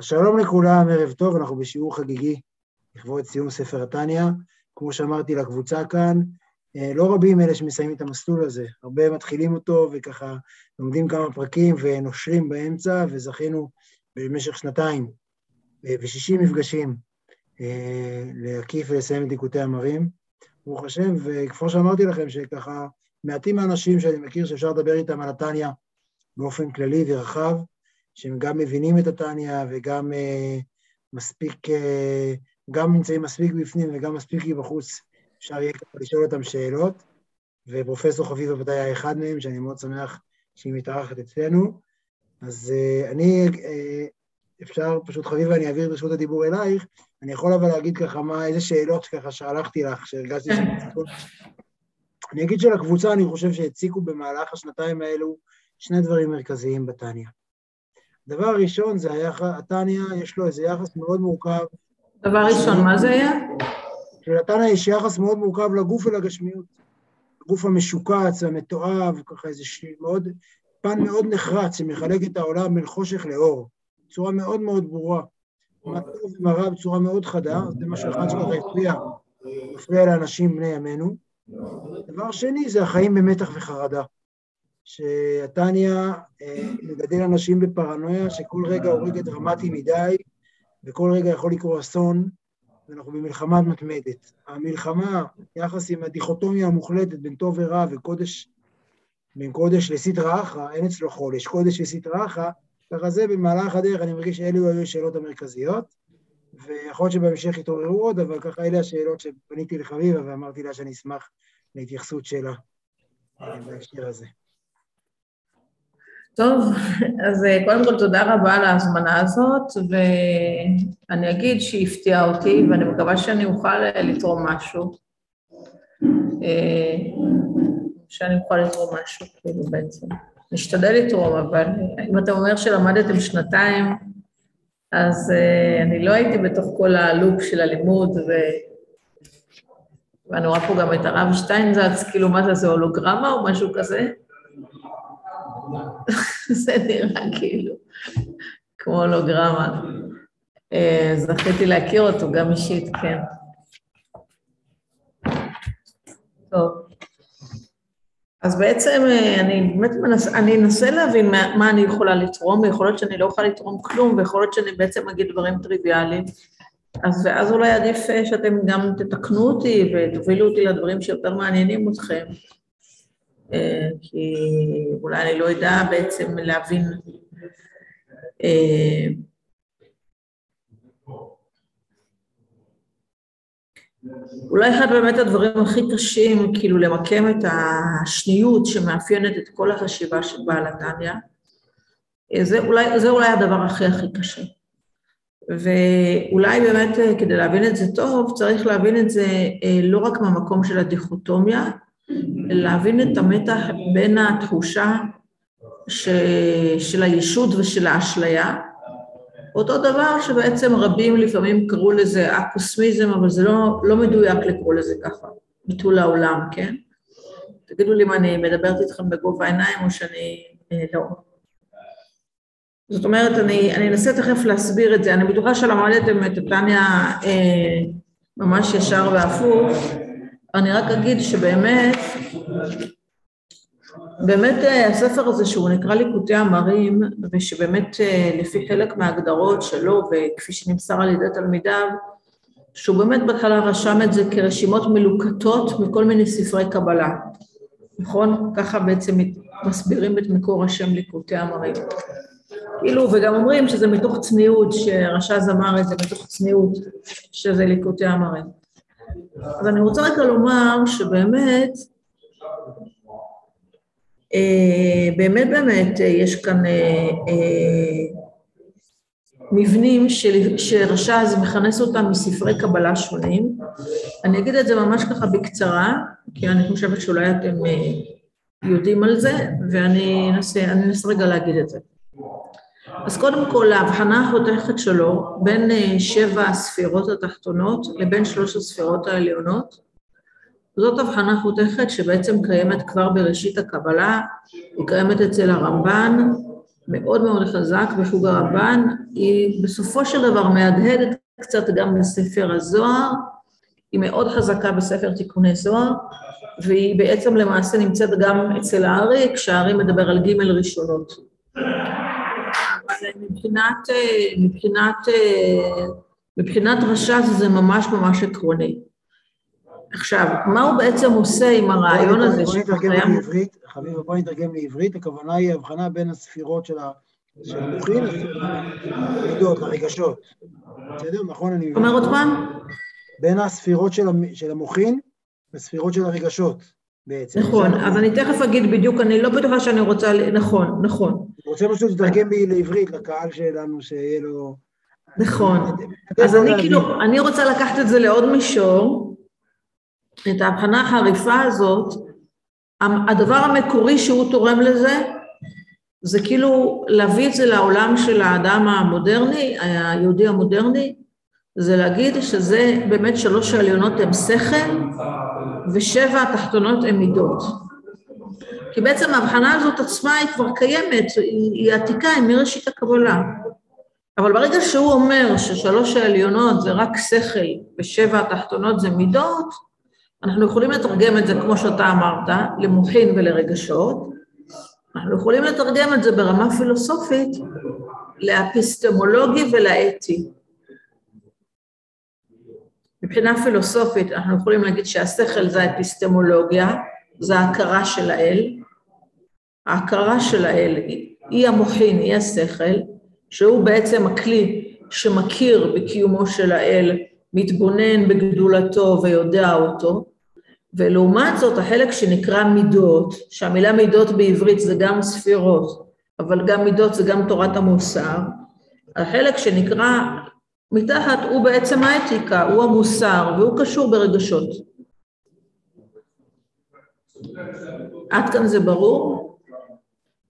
שלום לכולם, ערב טוב, אנחנו בשיעור חגיגי לכבוד סיום ספר התניא. כמו שאמרתי לקבוצה כאן, אה, לא רבים אלה שמסיימים את המסלול הזה, הרבה מתחילים אותו וככה לומדים כמה פרקים ונושרים באמצע, וזכינו במשך שנתיים אה, ושישים מפגשים אה, להקיף ולסיים את ליקוטי המרים, ברוך השם, וכמו שאמרתי לכם, שככה מעטים האנשים שאני מכיר שאפשר לדבר איתם על התניא באופן כללי ורחב, שהם גם מבינים את התניא וגם uh, מספיק, uh, גם נמצאים מספיק בפנים וגם מספיק מבחוץ, אפשר יהיה ככה לשאול אותם שאלות, ופרופסור חביבה ודאי היה אחד מהם, שאני מאוד שמח שהיא מתארחת אצלנו. אז uh, אני, אפשר פשוט, חביבה, אני אעביר את רשות הדיבור אלייך, אני יכול אבל להגיד ככה מה, איזה שאלות ככה שלחתי לך, שהרגשתי ש... אני אגיד שלקבוצה, אני חושב שהציקו במהלך השנתיים האלו שני דברים מרכזיים בתניא. דבר ראשון זה היחס, התניא יש לו איזה יחס מאוד מורכב. דבר ראשון, מה זה היה? שלתניא יש יחס מאוד מורכב לגוף ולגשמיות. הגוף המשוקץ, המתועב, ככה איזה ש... מאוד, פן מאוד נחרץ שמחלק את העולם בין חושך לאור, בצורה מאוד מאוד ברורה. מה טוב ומה רע בצורה מאוד חדה, זה משהו אחד שככה הפריע, מפריע לאנשים בני ימינו. דבר שני זה החיים במתח וחרדה. שהתניא אה, מגדל אנשים בפרנויה שכל רגע הוא רגע דרמטי מדי וכל רגע יכול לקרות אסון ואנחנו במלחמה מתמדת. המלחמה, יחס עם הדיכוטומיה המוחלטת בין טוב ורע וקודש, בין קודש לסטרא אחרא, אין אצלו חול, יש קודש וסטרא אחרא, ככה זה במהלך הדרך, אני מרגיש שאלו היו השאלות המרכזיות, ויכול להיות שבהמשך יתעוררו עוד, אבל ככה אלה השאלות שפניתי לחביבה ואמרתי לה שאני אשמח להתייחסות שלה אה, בהקשר הזה. טוב, אז אה, קודם כל תודה רבה על ההזמנה הזאת, ואני אגיד שהיא הפתיעה אותי, ואני מקווה שאני אוכל אה, לתרום משהו. אה, שאני אוכל לתרום משהו, כאילו בעצם. נשתדל לתרום, אבל אם אתה אומר שלמדתם שנתיים, אז אני לא הייתי בתוך כל הלופ של הלימוד, ו... ואני רואה פה גם את הרב שטיינזץ, כאילו מה זה, זה הולוגרמה או משהו כזה? זה נראה כאילו כמו הולוגרמה. אה, זכיתי להכיר אותו גם אישית, כן. טוב. אז בעצם אה, אני באמת מנסה, אני אנסה להבין מה, מה אני יכולה לתרום, ויכול להיות שאני לא אוכל לתרום כלום, ויכול להיות שאני בעצם אגיד דברים טריוויאליים. אז ואז אולי עדיף אה, שאתם גם תתקנו אותי ותובילו אותי לדברים שיותר מעניינים אתכם. אה, כי אולי אני לא אדע בעצם להבין אה, אולי אחד באמת הדברים הכי קשים, כאילו למקם את השניות שמאפיינת את כל החשיבה של בעל התניא, אה, זה זה אולי הדבר הכי הכי קשה. ואולי באמת כדי להבין את זה טוב, צריך להבין את זה לא רק מהמקום של הדיכוטומיה, להבין את המתח בין התחושה ש... של הישות ושל האשליה. אותו דבר שבעצם רבים לפעמים קראו לזה אקוסמיזם, אבל זה לא, לא מדויק לקרוא לזה ככה, ביטול העולם, כן? תגידו לי אם אני מדברת איתכם בגובה העיניים או שאני אה, לא. זאת אומרת, אני, אני אנסה תכף להסביר את זה. אני בטוחה שלמדתם את התניא אה, ממש ישר והפוך, אני רק אגיד שבאמת, באמת אה, הספר הזה שהוא נקרא ליקוטי המרים, ושבאמת אה, לפי חלק מההגדרות שלו, וכפי שנמסר על ידי תלמידיו, שהוא באמת בהתחלה רשם את זה כרשימות מלוקטות מכל מיני ספרי קבלה, נכון? ככה בעצם מסבירים את מקור השם ליקוטי המרים. כאילו, וגם אומרים שזה מתוך צניעות, שרש"ז אמר את זה מתוך צניעות, שזה ליקוטי המרים. אז אני רוצה רגע לומר שבאמת, אה, באמת באמת אה, יש כאן אה, מבנים שרש"ז מכנס אותם מספרי קבלה שונים. אני אגיד את זה ממש ככה בקצרה, כי אני חושבת שאולי אתם יודעים על זה, ואני אנסה רגע להגיד את זה. אז קודם כל, ההבחנה החותכת שלו בין אה, שבע הספירות התחתונות לבין שלוש הספירות העליונות, זאת הבחנה חותכת שבעצם קיימת כבר בראשית הקבלה, היא קיימת אצל הרמב"ן, מאוד מאוד חזק בחוג הרבן, היא בסופו של דבר מהדהדת קצת גם בספר הזוהר, היא מאוד חזקה בספר תיקוני זוהר, והיא בעצם למעשה נמצאת גם אצל הארי, כשהארי מדבר על ג' ראשונות. מבחינת, מבחינת, מבחינת רש"ז זה ממש ממש עקרוני. עכשיו, מה הוא בעצם עושה עם הרעיון הזה בוא נתרגם לעברית, חביבה, בוא נתרגם לעברית, הכוונה היא הבחנה בין הספירות של המוחין למידות, לרגשות. בסדר? נכון אני מבין. אומר עוד פעם? בין הספירות של המוחין לספירות של הרגשות. בעצם. נכון, אז אני תכף אגיד בדיוק, אני לא בטוחה שאני רוצה, נכון, נכון. רוצה פשוט לתרגם לעברית לקהל שלנו, שיהיה לו... נכון, אז אני כאילו, אני רוצה לקחת את זה לעוד מישור, את ההבחנה החריפה הזאת, הדבר המקורי שהוא תורם לזה, זה כאילו להביא את זה לעולם של האדם המודרני, היהודי המודרני, זה להגיד שזה באמת שלוש העליונות הן שכל ושבע התחתונות הן מידות. כי בעצם ההבחנה הזאת עצמה היא כבר קיימת, היא, היא עתיקה, היא מראשית הקבלה. אבל ברגע שהוא אומר ששלוש העליונות זה רק שכל ושבע התחתונות זה מידות, אנחנו יכולים לתרגם את זה, כמו שאתה אמרת, למוחין ולרגשות. אנחנו יכולים לתרגם את זה ברמה פילוסופית לאפיסטמולוגי ולאתי. מבחינה פילוסופית אנחנו יכולים להגיד שהשכל זה האפיסטמולוגיה, זה ההכרה של האל. ההכרה של האל היא המוחין, היא השכל, שהוא בעצם הכלי שמכיר בקיומו של האל, מתבונן בגדולתו ויודע אותו, ולעומת זאת החלק שנקרא מידות, שהמילה מידות בעברית זה גם ספירות, אבל גם מידות זה גם תורת המוסר, החלק שנקרא מתחת הוא בעצם האתיקה, הוא המוסר, והוא קשור ברגשות. עד כאן זה ברור?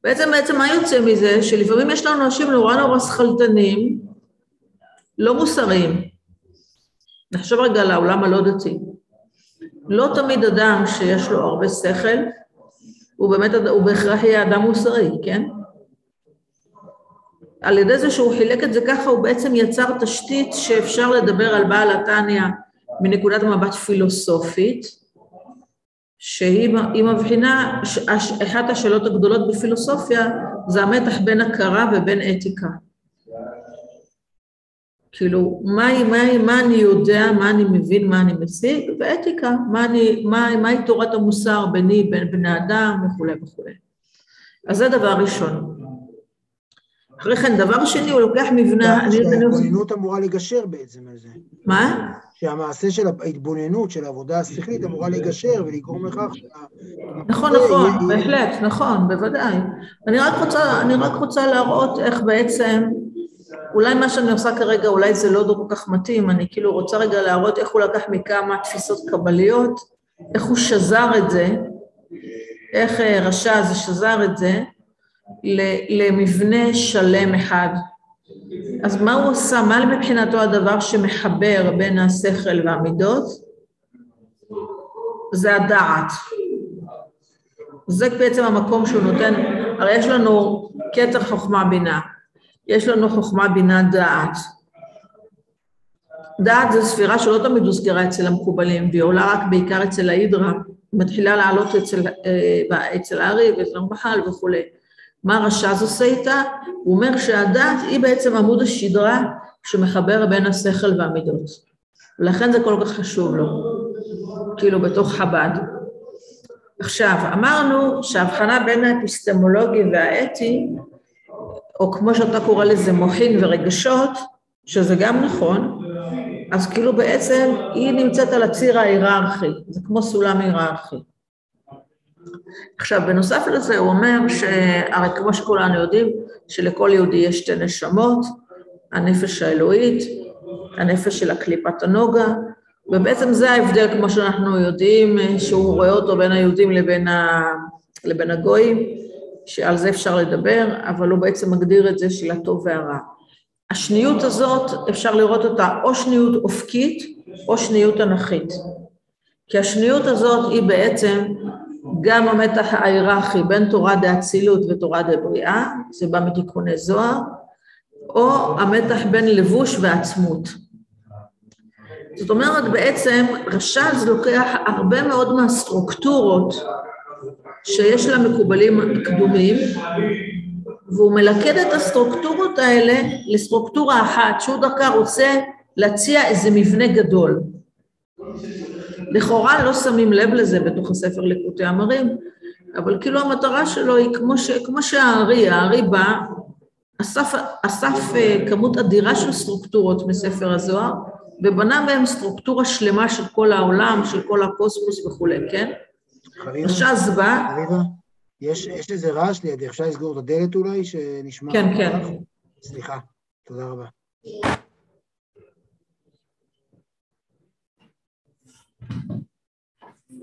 בעצם, בעצם מה יוצא מזה? שלפעמים יש לנו אנשים נורא נורא שכלתנים, לא מוסריים. נחשוב רגע על העולם הלא דתי. לא תמיד אדם שיש לו הרבה שכל, הוא באמת, הוא בהכרח יהיה אדם מוסרי, כן? על ידי זה שהוא חילק את זה ככה, הוא בעצם יצר תשתית שאפשר לדבר על בעל התניא מנקודת מבט פילוסופית, שהיא מבחינה, אחת השאלות הגדולות בפילוסופיה זה המתח בין הכרה ובין אתיקה. כאילו, מה, מה, מה אני יודע, מה אני מבין, מה אני משיג, ואתיקה, מה אני, מה, מהי תורת המוסר ביני, בין בני אדם וכולי וכולי. אז זה דבר ראשון. אחרי כן, דבר שני, הוא לוקח מבנה... שההתבוננות אמורה לגשר בעצם על זה. מה? שהמעשה של ההתבוננות, של העבודה השכלית, אמורה לגשר ולגרום לכך נכון, נכון, בהחלט, נכון, בוודאי. אני רק רוצה, אני רק רוצה להראות איך בעצם, אולי מה שאני עושה כרגע, אולי זה לא כל כך מתאים, אני כאילו רוצה רגע להראות איך הוא לקח מכמה תפיסות קבליות, איך הוא שזר את זה, איך אה, רשע זה שזר את זה, למבנה שלם אחד. אז מה הוא עושה? מה מבחינתו הדבר שמחבר בין השכל והמידות? זה הדעת. זה בעצם המקום שהוא נותן, הרי יש לנו כתר חוכמה בינה, יש לנו חוכמה בינה דעת. דעת זו ספירה שלא תמיד הוזכרה אצל המקובלים, והיא עולה רק בעיקר אצל ההידרה, מתחילה לעלות אצל, אה, אצל הארי ואצל המחל וכולי. מה רש"ז עושה איתה? הוא אומר שהדת היא בעצם עמוד השדרה שמחבר בין השכל והמידות. ולכן זה כל כך חשוב לו, כאילו בתוך חב"ד. עכשיו, אמרנו שההבחנה בין האפיסטמולוגי והאתי, או כמו שאתה קורא לזה מוחין ורגשות, שזה גם נכון, אז כאילו בעצם היא נמצאת על הציר ההיררכי, זה כמו סולם היררכי. עכשיו, בנוסף לזה הוא אומר שהרי כמו שכולנו יודעים, שלכל יהודי יש שתי נשמות, הנפש האלוהית, הנפש של הקליפת הנוגה, ובעצם זה ההבדל, כמו שאנחנו יודעים, שהוא רואה אותו בין היהודים לבין, ה... לבין הגויים, שעל זה אפשר לדבר, אבל הוא בעצם מגדיר את זה של הטוב והרע. השניות הזאת, אפשר לראות אותה או שניות אופקית או שניות אנכית. כי השניות הזאת היא בעצם גם המתח ההיררכי בין תורה דאצילות ותורה דבריאה, זה בא מתיקוני זוהר, או המתח בין לבוש ועצמות. זאת אומרת, בעצם רש"ז לוקח הרבה מאוד מהסטרוקטורות שיש למקובלים קדומים, והוא מלכד את הסטרוקטורות האלה לסטרוקטורה אחת, שהוא דרכה רוצה להציע איזה מבנה גדול. לכאורה לא שמים לב לזה בתוך הספר ליקוטי אמרים, אבל כאילו המטרה שלו היא כמו, ש, כמו שהארי, הארי בא, אסף, אסף אה, כמות אדירה של סטרוקטורות מספר הזוהר, ובנה בהם סטרוקטורה שלמה של כל העולם, של כל הקוסמוס וכולי, כן? חביבה, הש"ז בא, חביבה, יש, יש איזה רעש לידי, אפשר לסגור את הדלת אולי, שנשמע? כן, כן. סליחה, תודה רבה.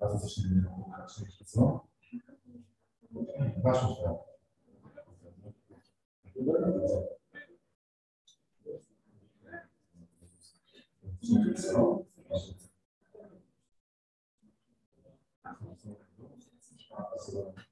Bardzo zaczniemy Łukasz, jeszcze co? Waszą sprawę. Thank you.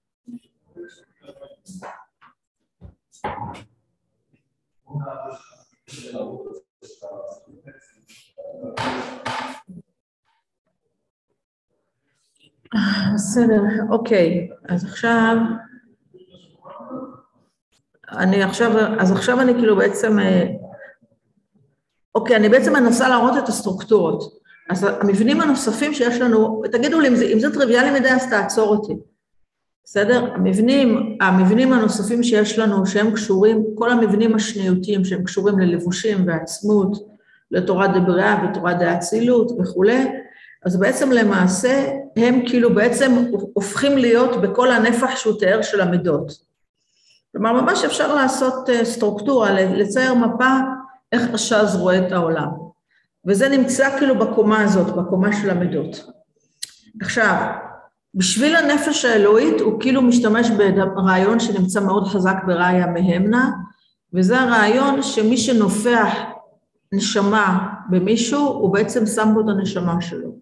בסדר, אוקיי, אז עכשיו, אני עכשיו, אז עכשיו אני כאילו בעצם, אה, אוקיי, אני בעצם מנסה להראות את הסטרוקטורות. אז המבנים הנוספים שיש לנו, תגידו לי, אם זה, אם זה טריוויאלי מדי, אז תעצור אותי. בסדר? המבנים, המבנים הנוספים שיש לנו, שהם קשורים, כל המבנים השניותיים שהם קשורים ללבושים ועצמות, לתורה דבריאה ותורה דאצילות וכולי, אז בעצם למעשה הם כאילו בעצם הופכים להיות בכל הנפח שהוא תיאר של המידות. כלומר, ממש אפשר לעשות אה, סטרוקטורה, לצייר מפה איך הש"ז רואה את העולם. וזה נמצא כאילו בקומה הזאת, בקומה של המידות. עכשיו, בשביל הנפש האלוהית הוא כאילו משתמש ברעיון שנמצא מאוד חזק בראיה מהמנה, וזה הרעיון שמי שנופח נשמה במישהו, הוא בעצם שם בו את הנשמה שלו.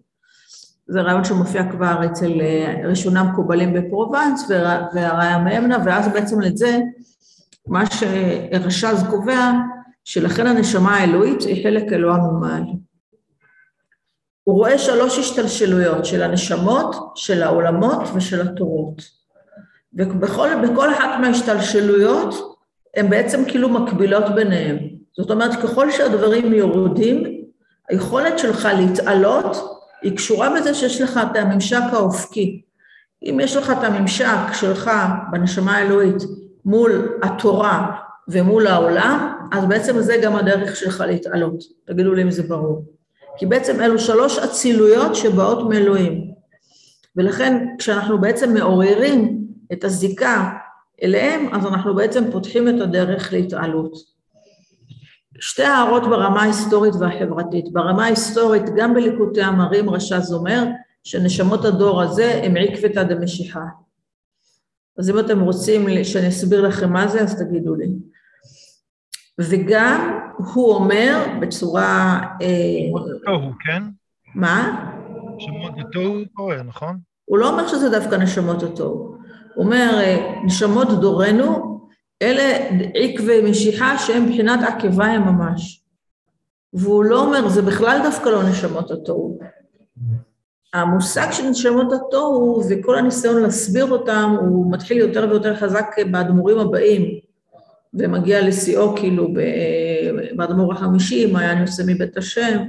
זה רעיון שמופיע כבר אצל אה, ראשונה מקובלים בפרובנס והראיה מהמנה, ואז בעצם לזה, מה שרש"ז קובע, שלכן הנשמה האלוהית היא חלק אלוה ממעל. הוא רואה שלוש השתלשלויות של הנשמות, של העולמות ושל התורות. ובכל אחת מההשתלשלויות הן בעצם כאילו מקבילות ביניהן. זאת אומרת, ככל שהדברים יורדים, היכולת שלך להתעלות היא קשורה בזה שיש לך את הממשק האופקי. אם יש לך את הממשק שלך בנשמה האלוהית מול התורה ומול העולם, אז בעצם זה גם הדרך שלך להתעלות. תגידו לי אם זה ברור. כי בעצם אלו שלוש אצילויות שבאות מאלוהים. ולכן כשאנחנו בעצם מעוררים את הזיקה אליהם, אז אנחנו בעצם פותחים את הדרך להתעלות. שתי הערות ברמה ההיסטורית והחברתית. ברמה ההיסטורית, גם בליקוטי אמרים רש"ז אומר שנשמות הדור הזה הם עקבתא דמשיחא. אז אם אתם רוצים שאני אסביר לכם מה זה, אז תגידו לי. וגם הוא אומר בצורה... שמות התוהו, כן? מה? שמות התוהו קורא, נכון? הוא לא אומר שזה דווקא נשמות התוהו. הוא אומר, נשמות דורנו אלה עקבי משיחה שהם מבחינת עקביים ממש. והוא לא אומר, זה בכלל דווקא לא נשמות התוהו. המושג של נשמות התוהו וכל הניסיון להסביר אותם, הוא מתחיל יותר ויותר חזק באדמו"רים הבאים, ומגיע לשיאו כאילו באדמו"ר החמישי, מעיין יוצא מבית השם,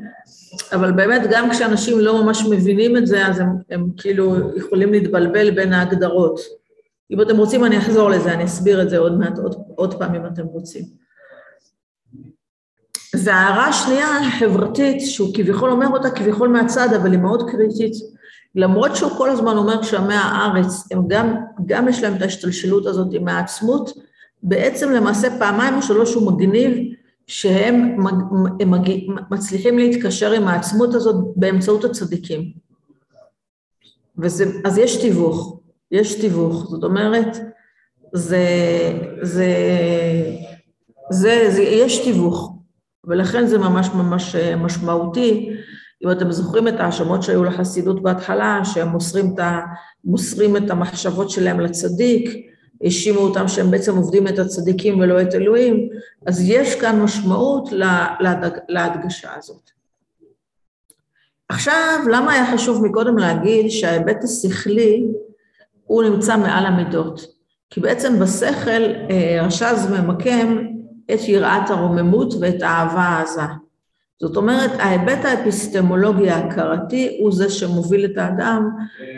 אבל באמת גם כשאנשים לא ממש מבינים את זה, אז הם, הם כאילו יכולים להתבלבל בין ההגדרות. אם אתם רוצים, אני אחזור לזה, אני אסביר את זה עוד מעט, עוד, עוד פעם אם אתם רוצים. וההערה השנייה החברתית, שהוא כביכול אומר אותה כביכול מהצד, אבל היא מאוד קריטית, למרות שהוא כל הזמן אומר שעמי הארץ, הם גם, גם יש להם את ההשתלשלות הזאת עם העצמות, בעצם למעשה פעמיים או שלוש הוא מגניב שהם מג, הם מג, מצליחים להתקשר עם העצמות הזאת באמצעות הצדיקים. וזה, אז יש תיווך, יש תיווך, זאת אומרת, זה, זה, זה, זה, יש תיווך, ולכן זה ממש ממש משמעותי. אם אתם זוכרים את ההאשמות שהיו לחסידות בהתחלה, שהם מוסרים את, מוסרים את המחשבות שלהם לצדיק, האשימו אותם שהם בעצם עובדים את הצדיקים ולא את אלוהים, אז יש כאן משמעות להדג, להדגשה הזאת. עכשיו, למה היה חשוב מקודם להגיד שההיבט השכלי הוא נמצא מעל המידות? כי בעצם בשכל אה, רשז ממקם את יראת הרוממות ואת האהבה העזה. זאת אומרת, ההיבט האפיסטמולוגי ההכרתי הוא זה שמוביל את האדם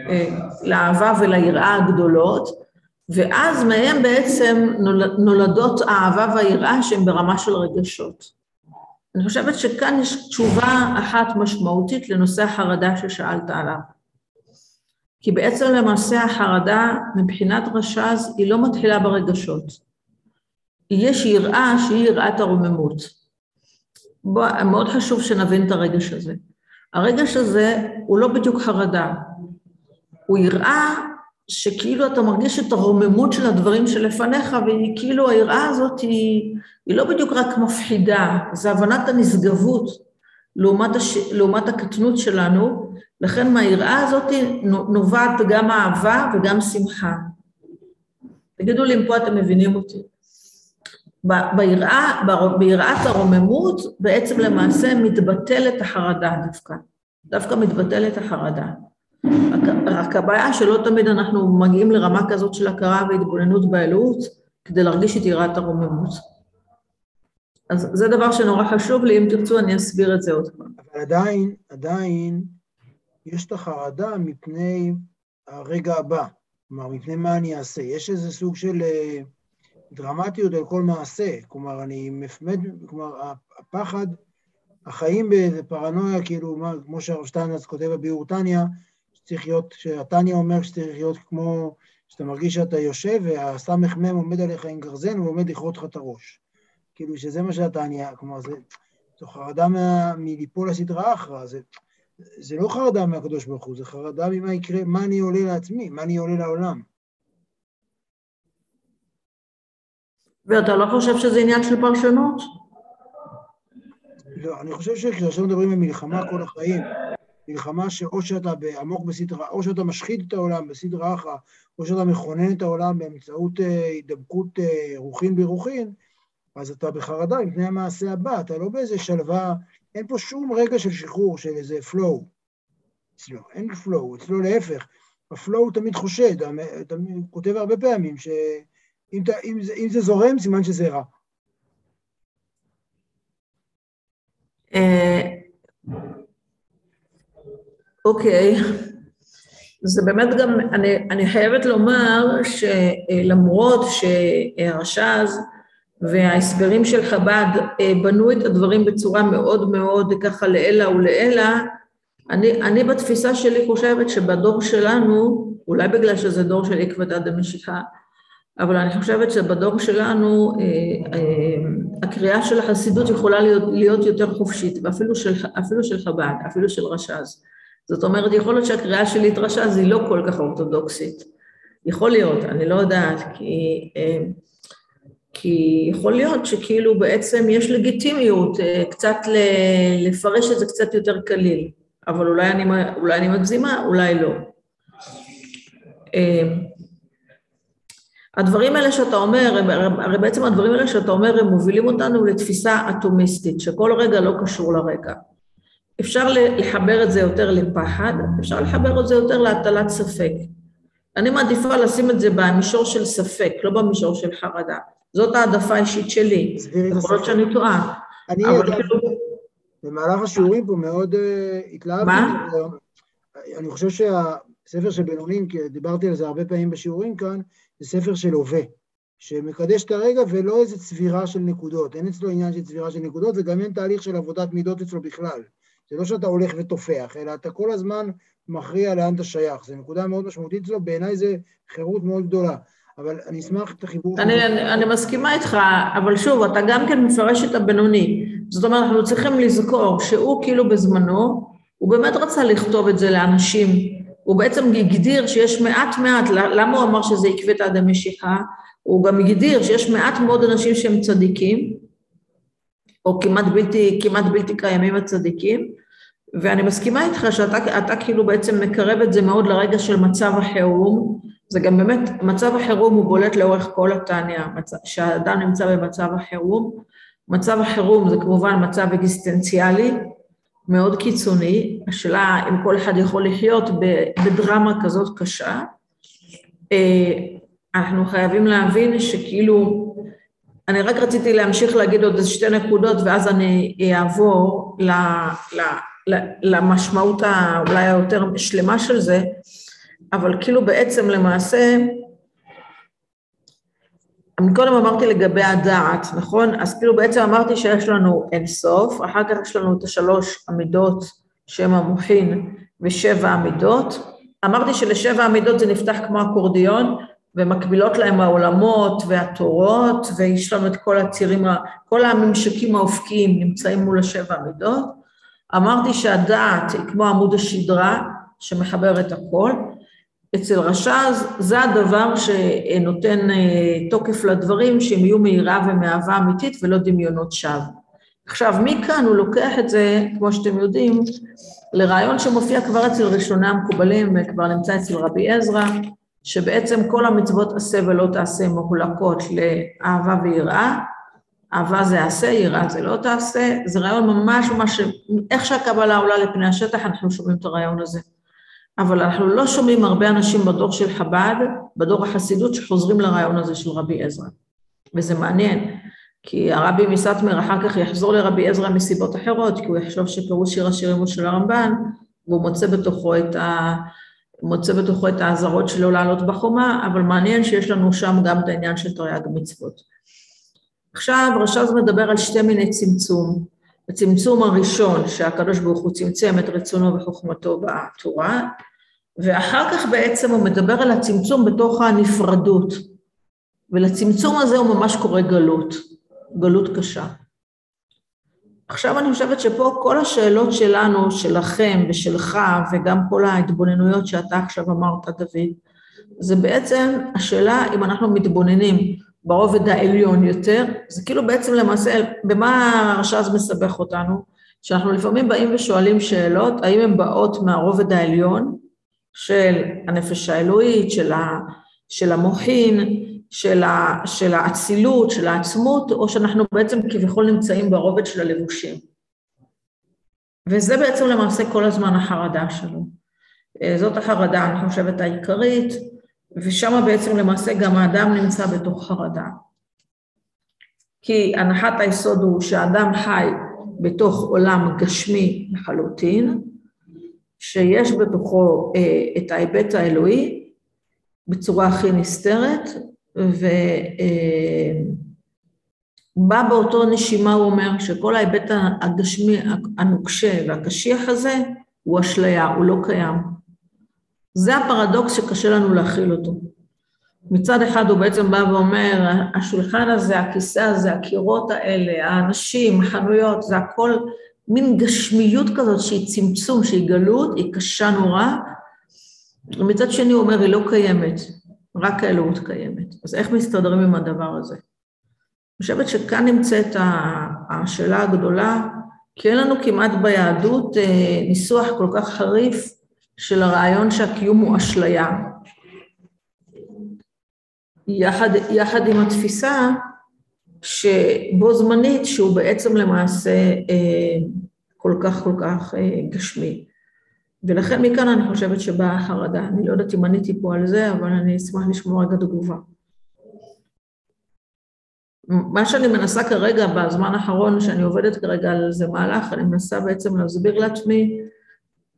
אה, לאהבה וליראה הגדולות, ואז מהם בעצם נולדות האהבה והיראה שהן ברמה של רגשות. אני חושבת שכאן יש תשובה אחת משמעותית לנושא החרדה ששאלת עליו. כי בעצם למעשה החרדה מבחינת רש"ז היא לא מתחילה ברגשות. יש יראה שהיא יראת הרוממות. בוא, מאוד חשוב שנבין את הרגש הזה. הרגש הזה הוא לא בדיוק חרדה, הוא יראה שכאילו אתה מרגיש את הרוממות של הדברים שלפניך, והיא כאילו היראה הזאת היא, היא לא בדיוק רק מפחידה, זה הבנת הנשגבות לעומת, הש... לעומת הקטנות שלנו, לכן מהיראה הזאת נובעת גם אהבה וגם שמחה. תגידו לי אם פה אתם מבינים אותי. ביראה, ביראת הרוממות בעצם למעשה מתבטלת החרדה דווקא, דווקא מתבטלת החרדה. רק הבעיה שלא תמיד אנחנו מגיעים לרמה כזאת של הכרה והתבוננות באלוהות כדי להרגיש את יראת הרוממות. אז זה דבר שנורא חשוב לי, אם תרצו אני אסביר את זה עוד פעם. אבל עדיין, עדיין יש את החרדה מפני הרגע הבא, כלומר, מפני מה אני אעשה. יש איזה סוג של אה, דרמטיות על כל מעשה, כלומר, אני מפמד, כלומר, הפחד, החיים באיזה פרנויה, כאילו, כמו שהרב שטיינרץ כותב בביאור טניה, שצריך להיות, שהתניא אומר שצריך להיות כמו, שאתה מרגיש שאתה יושב והסמ"ך מ' עומד עליך עם גרזן ועומד לכרות לך את הראש. כאילו שזה מה שהתניא, כלומר זה, זו חרדה מה, מליפול לסדרה אחרא, זה, זה לא חרדה מהקדוש ברוך הוא, זה חרדה ממה יקרה, מה אני עולה לעצמי, מה אני עולה לעולם. ואתה לא חושב שזה עניין של פרשנות? לא, אני חושב שכשאנחנו מדברים על מלחמה כל החיים, מלחמה שאו שאתה עמוק בסדרה, או שאתה משחית את העולם בסדרה אחרא, או שאתה מכונן את העולם באמצעות הידבקות רוחין ברוחין, אז אתה בחרדה מפני המעשה הבא, אתה לא באיזה שלווה, אין פה שום רגע של שחרור, של איזה flow. אצלו, אין flow, אצלו להפך. הפלואו הוא תמיד חושד, אתה כותב הרבה פעמים שאם אם זה, אם זה זורם, סימן שזה רע. אוקיי, זה באמת גם, אני, אני חייבת לומר שלמרות שהרש"ז וההסברים של חב"ד אה, בנו את הדברים בצורה מאוד מאוד ככה לעילא ולעילא, אני, אני בתפיסה שלי חושבת שבדור שלנו, אולי בגלל שזה דור של עקבתא דמשיחא, אבל אני חושבת שבדור שלנו אה, אה, הקריאה של החסידות יכולה להיות, להיות יותר חופשית, ואפילו של, של חב"ד, אפילו של רש"ז. זאת אומרת, יכול להיות שהקריאה שלי את רש"ז היא לא כל כך אורתודוקסית. יכול להיות, אני לא יודעת, כי, אה, כי יכול להיות שכאילו בעצם יש לגיטימיות אה, קצת לפרש את זה קצת יותר קליל, אבל אולי אני, אולי אני מגזימה, אולי לא. אה, הדברים האלה שאתה אומר, הרי בעצם הדברים האלה שאתה אומר, הם מובילים אותנו לתפיסה אטומיסטית, שכל רגע לא קשור לרגע. אפשר לחבר את זה יותר לפחד, אפשר לחבר את זה יותר להטלת ספק. אני מעדיפה לשים את זה במישור של ספק, לא במישור של חרדה. זאת העדפה האישית שלי, יכול להיות שאני טועה. אני אבל כאילו... במהלך השיעורים פה מאוד uh, התלהבתי. מה? אני חושב ספר של בינונים, כי דיברתי על זה הרבה פעמים בשיעורים כאן, זה ספר של הווה, שמקדש את הרגע ולא איזה צבירה של נקודות. אין אצלו עניין של צבירה של נקודות, וגם אין תהליך של עבודת מידות אצלו בכלל. זה לא שאתה הולך וטופח, אלא אתה כל הזמן מכריע לאן אתה שייך. זו נקודה מאוד משמעותית אצלו, בעיניי זה חירות מאוד גדולה. אבל אני אשמח את החיבור... אני, אני, אני מסכימה איתך, אבל שוב, אתה גם כן מפרש את הבינוני. זאת אומרת, אנחנו צריכים לזכור שהוא כאילו בזמנו, הוא באמת רצה לכתוב את זה לאנשים. הוא בעצם הגדיר שיש מעט מעט, למה הוא אמר שזה עקבית עד המשיכה? הוא גם הגדיר שיש מעט מאוד אנשים שהם צדיקים, או כמעט בלתי, כמעט בלתי קיימים הצדיקים, ואני מסכימה איתך שאתה אתה כאילו בעצם מקרב את זה מאוד לרגע של מצב החירום, זה גם באמת, מצב החירום הוא בולט לאורך כל התניא, שהאדם נמצא במצב החירום. מצב החירום זה כמובן מצב אקזיסטנציאלי מאוד קיצוני, השאלה אם כל אחד יכול לחיות בדרמה כזאת קשה. אה, אנחנו חייבים להבין שכאילו, אני רק רציתי להמשיך להגיד עוד שתי נקודות ואז אני אעבור ל, למשמעות האולי היותר שלמה של זה. אבל כאילו בעצם למעשה, קודם אמרתי לגבי הדעת, נכון? אז כאילו בעצם אמרתי שיש לנו אין סוף, אחר כך יש לנו את השלוש עמידות שהן המוחין ושבע עמידות. אמרתי שלשבע עמידות זה נפתח כמו אקורדיון, ומקבילות להם העולמות והתורות, ויש לנו את כל הצירים, כל הממשקים האופקיים נמצאים מול השבע עמידות. אמרתי שהדעת היא כמו עמוד השדרה שמחבר את הכל, אצל רש"ז זה הדבר שנותן אה, תוקף לדברים שהם יהיו מיראה ומאהבה אמיתית ולא דמיונות שווא. עכשיו, מכאן הוא לוקח את זה, כמו שאתם יודעים, לרעיון שמופיע כבר אצל ראשוני המקובלים, וכבר נמצא אצל רבי עזרא, שבעצם כל המצוות עשה ולא תעשה מחולקות לאהבה ויראה, אהבה זה עשה, יראה זה לא תעשה, זה רעיון ממש ממש, איך שהקבלה עולה לפני השטח, אנחנו שומעים את הרעיון הזה. אבל אנחנו לא שומעים הרבה אנשים בדור של חב"ד, בדור החסידות, שחוזרים לרעיון הזה של רבי עזרא. וזה מעניין, כי הרבי מסטמר אחר כך יחזור לרבי עזרא מסיבות אחרות, כי הוא יחשוב שפירוש שיר השירים הוא של הרמב"ן, והוא מוצא בתוכו את ה... מוצא בתוכו את האזהרות שלו לעלות בחומה, אבל מעניין שיש לנו שם גם את העניין של תרי"ג מצוות. עכשיו רש"ז מדבר על שתי מיני צמצום. הצמצום הראשון, שהקדוש ברוך הוא צמצם את רצונו וחוכמתו בתורה, ואחר כך בעצם הוא מדבר על הצמצום בתוך הנפרדות, ולצמצום הזה הוא ממש קורא גלות, גלות קשה. עכשיו אני חושבת שפה כל השאלות שלנו, שלכם ושלך, וגם כל ההתבוננויות שאתה עכשיו אמרת, דוד, זה בעצם השאלה אם אנחנו מתבוננים ברובד העליון יותר, זה כאילו בעצם למעשה, במה הרש"ז מסבך אותנו? שאנחנו לפעמים באים ושואלים שאלות, האם הן באות מהרובד העליון, של הנפש האלוהית, של, ה, של המוחין, של, ה, של האצילות, של העצמות, או שאנחנו בעצם כביכול נמצאים ברובד של הלבושים. וזה בעצם למעשה כל הזמן החרדה שלו. אה, זאת החרדה, אני חושבת, העיקרית, ושם בעצם למעשה גם האדם נמצא בתוך חרדה. כי הנחת היסוד הוא שהאדם חי בתוך עולם גשמי לחלוטין, שיש בתוכו אה, את ההיבט האלוהי בצורה הכי נסתרת, ובא אה, באותו נשימה הוא אומר שכל ההיבט הגשמי הנוקשה והקשיח הזה הוא אשליה, הוא לא קיים. זה הפרדוקס שקשה לנו להכיל אותו. מצד אחד הוא בעצם בא ואומר, השולחן הזה, הכיסא הזה, הקירות האלה, האנשים, החנויות, זה הכל מין גשמיות כזאת שהיא צמצום, שהיא גלות, היא קשה נורא, ומצד שני הוא אומר, היא לא קיימת, רק האלוהות קיימת. אז איך מסתדרים עם הדבר הזה? אני חושבת שכאן נמצאת השאלה הגדולה, כי אין לנו כמעט ביהדות אה, ניסוח כל כך חריף של הרעיון שהקיום הוא אשליה. יחד, יחד עם התפיסה שבו זמנית שהוא בעצם למעשה אה, כל כך כל כך אה, גשמי. ולכן מכאן אני חושבת שבאה החרדה. אני לא יודעת אם עניתי פה על זה, אבל אני אשמח לשמוע רגע תגובה. מה שאני מנסה כרגע, בזמן האחרון שאני עובדת כרגע על איזה מהלך, אני מנסה בעצם להסביר לעצמי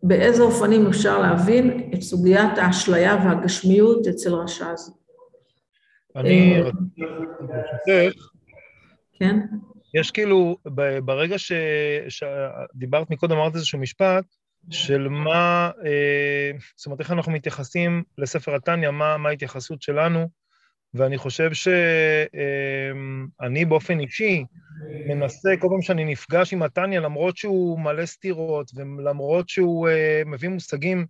באיזה אופנים אפשר להבין את סוגיית האשליה והגשמיות אצל רשז. אני, אה, ברשותך, כן? יש כאילו, ברגע ש- שדיברת מקודם, אמרת איזשהו משפט, של מה, אה, זאת אומרת, איך אנחנו מתייחסים לספר התניא, מה, מה ההתייחסות שלנו, ואני חושב שאני באופן אישי מנסה, כל פעם שאני נפגש עם התניא, למרות שהוא מלא סתירות, ולמרות שהוא אה, מביא מושגים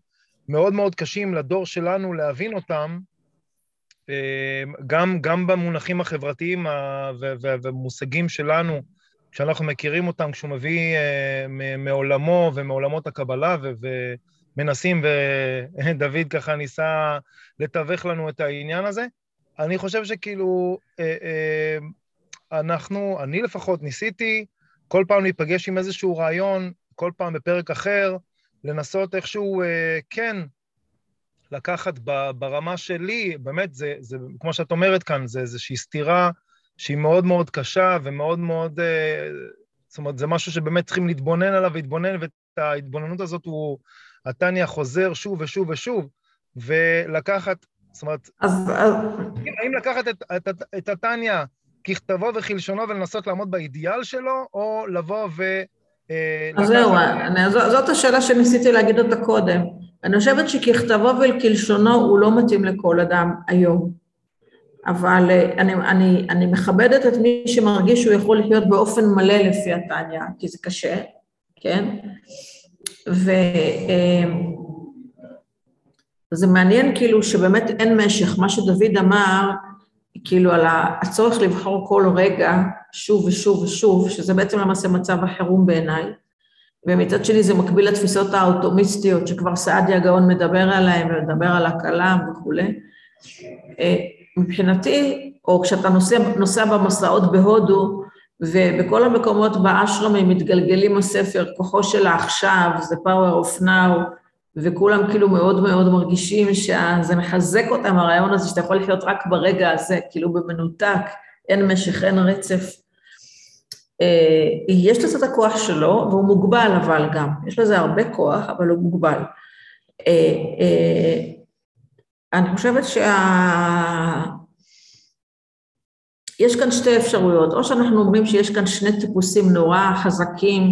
מאוד מאוד קשים לדור שלנו להבין אותם, אה, גם, גם במונחים החברתיים ה- ו- ו- ומושגים שלנו, כשאנחנו מכירים אותם, כשהוא מביא אה, מעולמו ומעולמות הקבלה, ו- ומנסים, ודוד ככה ניסה לתווך לנו את העניין הזה, אני חושב שכאילו, אה, אה, אנחנו, אני לפחות ניסיתי כל פעם להיפגש עם איזשהו רעיון, כל פעם בפרק אחר, לנסות איכשהו, אה, כן, לקחת ברמה שלי, באמת, זה, זה, כמו שאת אומרת כאן, זה איזושהי סתירה שהיא מאוד מאוד קשה ומאוד מאוד, זאת אומרת, זה משהו שבאמת צריכים להתבונן עליו ולהתבונן, ואת ההתבוננות הזאת הוא, התניא חוזר שוב ושוב ושוב, ולקחת, זאת אומרת, אז, האם, האם לקחת את, את, את, את התניא ככתבו וכלשונו ולנסות לעמוד באידיאל שלו, או לבוא ו... אה, אז זהו, זאת השאלה שניסיתי להגיד אותה קודם. אני חושבת שככתבו וכלשונו הוא לא מתאים לכל אדם היום. אבל אה, אני, אני, אני מכבדת את מי שמרגיש שהוא יכול לחיות באופן מלא לפי התניא, כי זה קשה, כן? וזה מעניין כאילו שבאמת אין משך, מה שדוד אמר, כאילו על הצורך לבחור כל רגע שוב ושוב ושוב, שזה בעצם למעשה מצב החירום בעיניי, ומצד שני זה מקביל לתפיסות האוטומיסטיות שכבר סעדיה גאון מדבר עליהן ומדבר על הכלם וכולי. אה, מבחינתי, או כשאתה נוסע, נוסע במסעות בהודו, ובכל המקומות באשרמים מתגלגלים הספר, כוחו של העכשיו, זה power of now, וכולם כאילו מאוד מאוד מרגישים שזה מחזק אותם, הרעיון הזה שאתה יכול לחיות רק ברגע הזה, כאילו במנותק, אין משך, אין רצף. אה, יש לזה את הכוח שלו, והוא מוגבל אבל גם, יש לזה הרבה כוח, אבל הוא מוגבל. אה, אה, אני חושבת שה... יש כאן שתי אפשרויות, או שאנחנו אומרים שיש כאן שני טיפוסים נורא חזקים,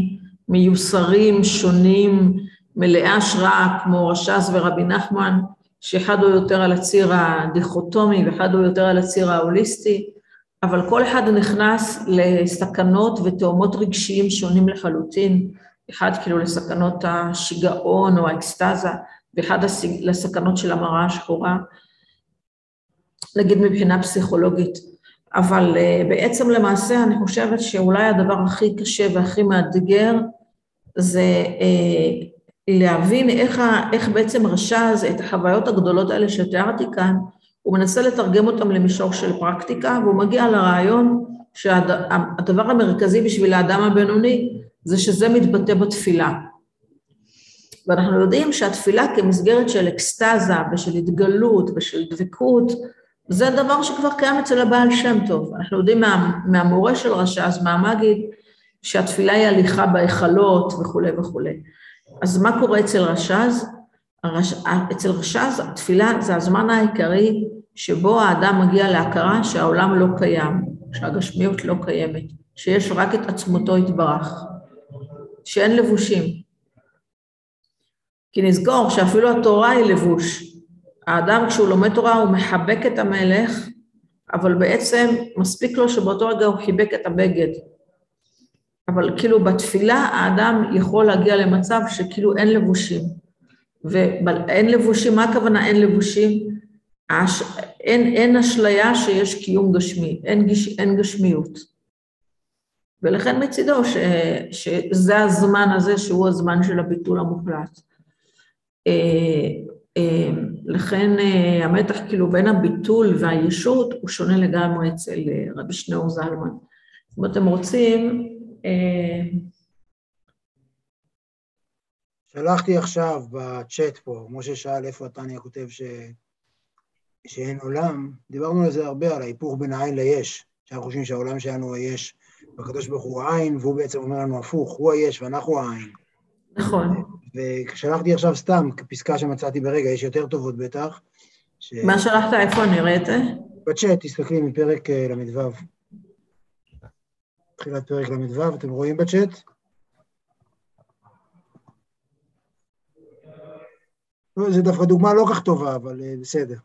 מיוסרים, שונים, מלאי השראה, כמו רש"ז ורבי נחמן, שאחד הוא יותר על הציר הדיכוטומי ואחד הוא יותר על הציר ההוליסטי, אבל כל אחד נכנס לסכנות ותאומות רגשיים שונים לחלוטין, אחד כאילו לסכנות השיגעון או האקסטזה, ואחד לסכנות של המראה השחורה, נגיד מבחינה פסיכולוגית. אבל uh, בעצם למעשה אני חושבת שאולי הדבר הכי קשה והכי מאתגר זה uh, להבין איך, איך בעצם רשז את החוויות הגדולות האלה שתיארתי כאן, הוא מנסה לתרגם אותם למישור של פרקטיקה, והוא מגיע לרעיון שהדבר שהד, המרכזי בשביל האדם הבינוני זה שזה מתבטא בתפילה. ואנחנו יודעים שהתפילה כמסגרת של אקסטזה ושל התגלות ושל דבקות, זה דבר שכבר קיים אצל הבעל שם טוב. אנחנו יודעים מה, מהמורה של רש"ז, מהמגיד, שהתפילה היא הליכה בהיכלות וכולי וכולי. אז מה קורה אצל רש"ז? הרש... אצל רש"ז התפילה זה הזמן העיקרי שבו האדם מגיע להכרה שהעולם לא קיים, שהגשמיות לא קיימת, שיש רק את עצמותו יתברך, שאין לבושים. כי נזכור שאפילו התורה היא לבוש. האדם כשהוא לומד תורה הוא מחבק את המלך, אבל בעצם מספיק לו שבאותו רגע הוא חיבק את הבגד. אבל כאילו בתפילה האדם יכול להגיע למצב שכאילו אין לבושים. ואין לבושים, מה הכוונה אין לבושים? הש... אין, אין אשליה שיש קיום גשמי, אין, גש... אין גשמיות. ולכן מצידו ש... שזה הזמן הזה שהוא הזמן של הביטול המוחלט. לכן המתח כאילו בין הביטול והישות הוא שונה לגמרי אצל רבי שניאור זלמן. אם אתם רוצים, שלחתי עכשיו בצ'אט פה, משה שאל איפה התניא כותב ש... שאין עולם, דיברנו על זה הרבה, על ההיפוך בין העין ליש, שאנחנו חושבים שהעולם שלנו היש, והקדוש ברוך הוא העין, והוא בעצם אומר לנו הפוך, הוא היש ואנחנו העין. נכון. ושלחתי עכשיו סתם פסקה שמצאתי ברגע, יש יותר טובות בטח. ש... מה שלחת? איפה אני אראה את זה? בצ'אט, תסתכלי מפרק אה, ל"ו. תחילת פרק ל"ו, אתם רואים בצ'אט? לא, זו דווקא דוגמה לא כך טובה, אבל אה, בסדר.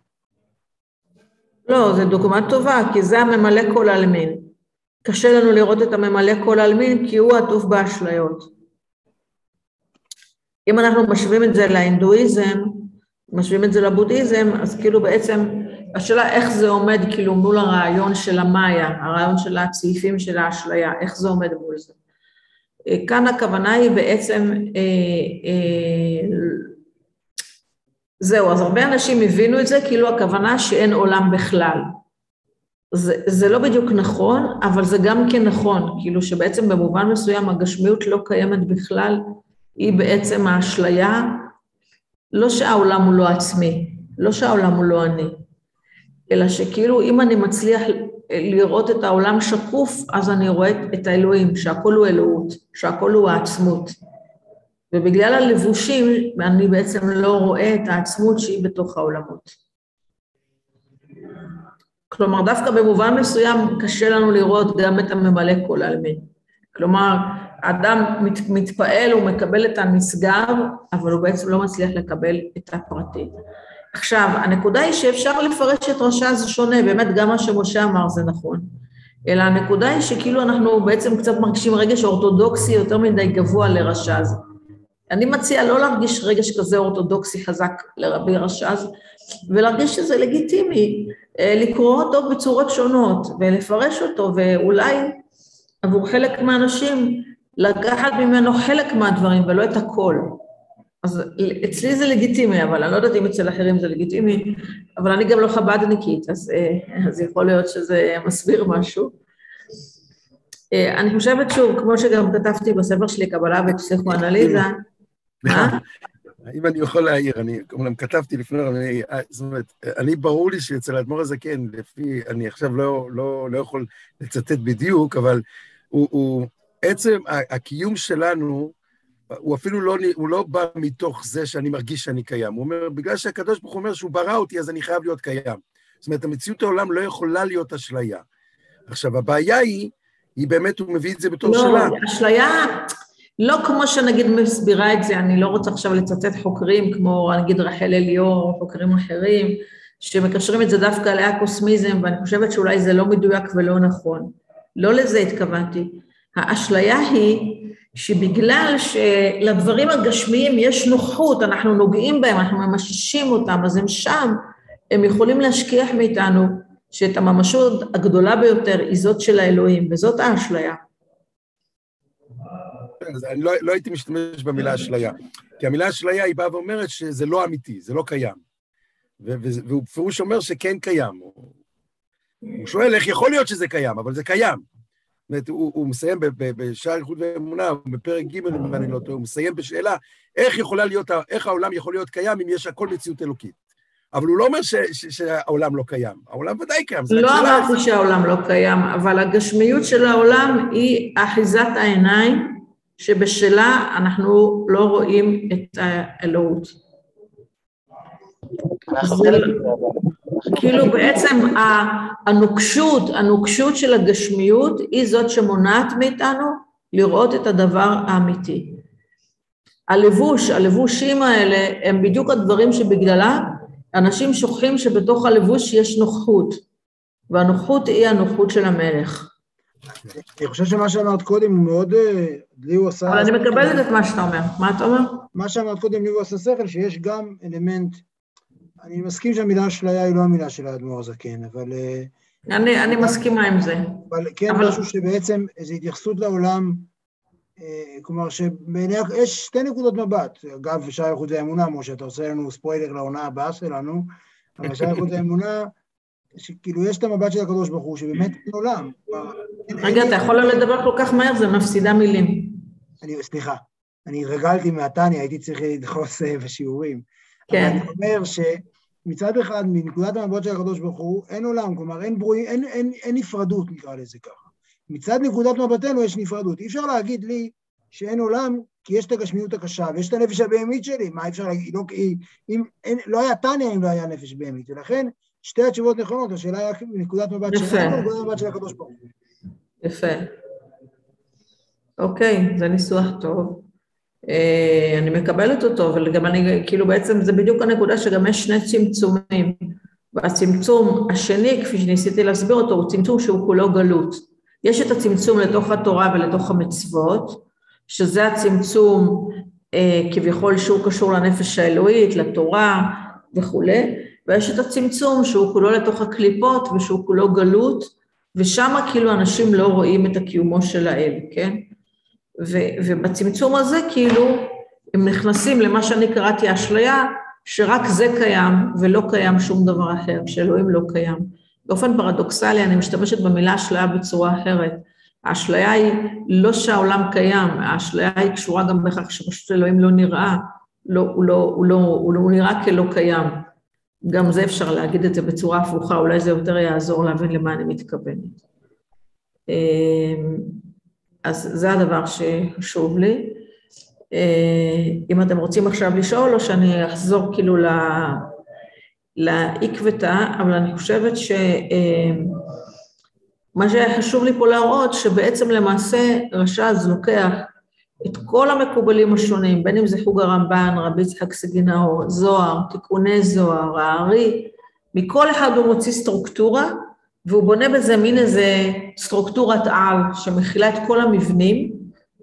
לא, זו דוגמה טובה, כי זה הממלא כל עלמין. קשה לנו לראות את הממלא כל עלמין, כי הוא עטוף באשליות. אם אנחנו משווים את זה להינדואיזם, משווים את זה לבודהיזם, אז כאילו בעצם, השאלה איך זה עומד כאילו מול הרעיון של המאיה, הרעיון של הצעיפים של האשליה, איך זה עומד מול זה. אה, כאן הכוונה היא בעצם, אה, אה, זהו, אז הרבה אנשים הבינו את זה כאילו הכוונה שאין עולם בכלל. זה, זה לא בדיוק נכון, אבל זה גם כן נכון, כאילו שבעצם במובן מסוים הגשמיות לא קיימת בכלל, היא בעצם האשליה, לא שהעולם הוא לא עצמי, לא שהעולם הוא לא אני, אלא שכאילו אם אני מצליח לראות את העולם שקוף, אז אני רואה את האלוהים, שהכל הוא אלוהות, שהכל הוא העצמות. ובגלל הלבושים, אני בעצם לא רואה את העצמות שהיא בתוך העולמות. כלומר, דווקא במובן מסוים קשה לנו לראות גם את הממלא כל העלמין. כלומר, האדם מת, מתפעל, הוא מקבל את הנשגב, אבל הוא בעצם לא מצליח לקבל את הפרטי. עכשיו, הנקודה היא שאפשר לפרש את רשע זה שונה, באמת גם מה שמשה אמר זה נכון. אלא הנקודה היא שכאילו אנחנו בעצם קצת מרגישים רגש אורתודוקסי יותר מדי גבוה לרשז. אני מציעה לא להרגיש רגש כזה אורתודוקסי חזק לרבי רשז, ולהרגיש שזה לגיטימי, אה, לקרוא אותו בצורות שונות ולפרש אותו, ואולי עבור חלק מהאנשים לקחת ממנו חלק מהדברים ולא את הכל. אז אצלי זה לגיטימי, אבל אני לא יודעת אם אצל אחרים זה לגיטימי, אבל אני גם לא חב"דניקית, אז, אה, אז יכול להיות שזה מסביר משהו. אה, אני חושבת שוב, כמו שגם כתבתי בספר שלי, קבלה ופסיכואנליזה, מה? אם אני יכול להעיר, אני אומנם כתבתי לפני, אני, זאת אומרת, אני ברור לי שאצל האדמו"ר הזקן, לפי, אני עכשיו לא, לא, לא יכול לצטט בדיוק, אבל הוא, הוא עצם הקיום שלנו, הוא אפילו לא, הוא לא בא מתוך זה שאני מרגיש שאני קיים. הוא אומר, בגלל שהקדוש ברוך הוא אומר שהוא ברא אותי, אז אני חייב להיות קיים. זאת אומרת, המציאות העולם לא יכולה להיות אשליה. עכשיו, הבעיה היא, היא באמת, הוא מביא את זה בתור לא, שלה. לא, אשליה, לא כמו שנגיד מסבירה את זה, אני לא רוצה עכשיו לצטט חוקרים כמו נגיד רחל אליאור או חוקרים אחרים, שמקשרים את זה דווקא לאקוסמיזם, ואני חושבת שאולי זה לא מדויק ולא נכון. לא לזה התכוונתי. האשליה היא שבגלל שלדברים הגשמיים יש נוחות, אנחנו נוגעים בהם, אנחנו ממששים אותם, אז הם שם, הם יכולים להשכיח מאיתנו שאת הממשות הגדולה ביותר היא זאת של האלוהים, וזאת האשליה. אני לא, לא הייתי משתמש במילה אשליה, כי המילה אשליה היא באה ואומרת שזה לא אמיתי, זה לא קיים. והוא בפירוש אומר שכן קיים. הוא שואל איך יכול להיות שזה קיים, אבל זה קיים. אומרת, הוא, הוא מסיים בשער איכות ואמונה, בפרק ג', אם אני לא טועה, הוא מסיים בשאלה, איך יכולה להיות, איך העולם יכול להיות קיים אם יש הכל מציאות אלוקית. אבל הוא לא אומר ש, ש, שהעולם לא קיים, העולם ודאי קיים. לא אמרתי שהעולם לא קיים, אבל הגשמיות של העולם היא אחיזת העיניים, שבשלה אנחנו לא רואים את האלוהות. כאילו בעצם הנוקשות, הנוקשות של הגשמיות היא זאת שמונעת מאיתנו לראות את הדבר האמיתי. הלבוש, הלבושים האלה הם בדיוק הדברים שבגללה אנשים שוכחים שבתוך הלבוש יש נוחות, והנוחות היא הנוחות של המלך. אני חושב שמה שאמרת קודם הוא מאוד, אה, לי הוא עשה... אבל אני מקבלת את מה שאתה אומר. מה אתה אומר? מה שאמרת קודם, לי הוא עשה שכל, שיש גם אלמנט אני מסכים שהמילה אשליה היא לא המילה של האדמו"ר הזקן, אבל... אה, אני, אני מסכימה עם זה. אבל כן אבל... משהו שבעצם איזו התייחסות לעולם, אה, כלומר שבעיני, יש שתי נקודות מבט, אגב, שער איכות האמונה, משה, אתה עושה לנו ספוילר לעונה הבאה שלנו, אבל שער איכות האמונה, שכאילו יש את המבט של הקדוש ברוך הוא, שבאמת אין עולם. רגע, אתה יכול לא לדבר כל כך מהר, זה מפסידה מילים. אני, סליחה, אני התרגלתי מהתניא, הייתי צריך לדחוס אה, בשיעורים. כן. אבל אני אומר ש... מצד אחד, מנקודת המבט של הקדוש ברוך הוא, אין עולם, כלומר אין, ברוי, אין, אין, אין נפרדות, נקרא לזה ככה. מצד נקודת מבטנו יש נפרדות. אי אפשר להגיד לי שאין עולם, כי יש את הגשמיות הקשה, ויש את הנפש הבהמית שלי, מה אפשר להגיד? לא, היא, אם, אין, לא היה תניא אם לא היה נפש בהמית, ולכן שתי התשובות נכונות, השאלה היא מנקודת מבט שלנו, מנקודת מבט של הקדוש ברוך הוא. יפה. אוקיי, זה ניסוח טוב. אה, אני מקבלת אותו, אבל גם אני, כאילו בעצם זה בדיוק הנקודה שגם יש שני צמצומים. והצמצום השני, כפי שניסיתי להסביר אותו, הוא צמצום שהוא כולו גלות. יש את הצמצום לתוך התורה ולתוך המצוות, שזה הצמצום אה, כביכול שהוא קשור לנפש האלוהית, לתורה וכולי, ויש את הצמצום שהוא כולו לתוך הקליפות ושהוא כולו גלות, ושם כאילו אנשים לא רואים את הקיומו של האל, כן? ו, ובצמצום הזה כאילו הם נכנסים למה שאני קראתי אשליה, שרק זה קיים ולא קיים שום דבר אחר, שאלוהים לא קיים. באופן פרדוקסלי אני משתמשת במילה אשליה בצורה אחרת. האשליה היא לא שהעולם קיים, האשליה היא קשורה גם בכך שפשוט אלוהים לא נראה, לא, הוא, לא, הוא, לא, הוא, לא, הוא נראה כלא קיים. גם זה אפשר להגיד את זה בצורה הפוכה, אולי זה יותר יעזור להבין למה אני מתכוונת. אז זה הדבר שחשוב לי. אה, אם אתם רוצים עכשיו לשאול, או שאני אחזור כאילו לעקבתא, אבל אני חושבת שמה אה, שהיה חשוב לי פה להראות, שבעצם למעשה רש"ז לוקח את כל המקובלים השונים, בין אם זה חוג הרמב"ן, רבי יצחק סגינאור, זוהר, תיקוני זוהר, הארי, מכל אחד הוא מוציא סטרוקטורה, והוא בונה בזה מין איזה סטרוקטורת על שמכילה את כל המבנים,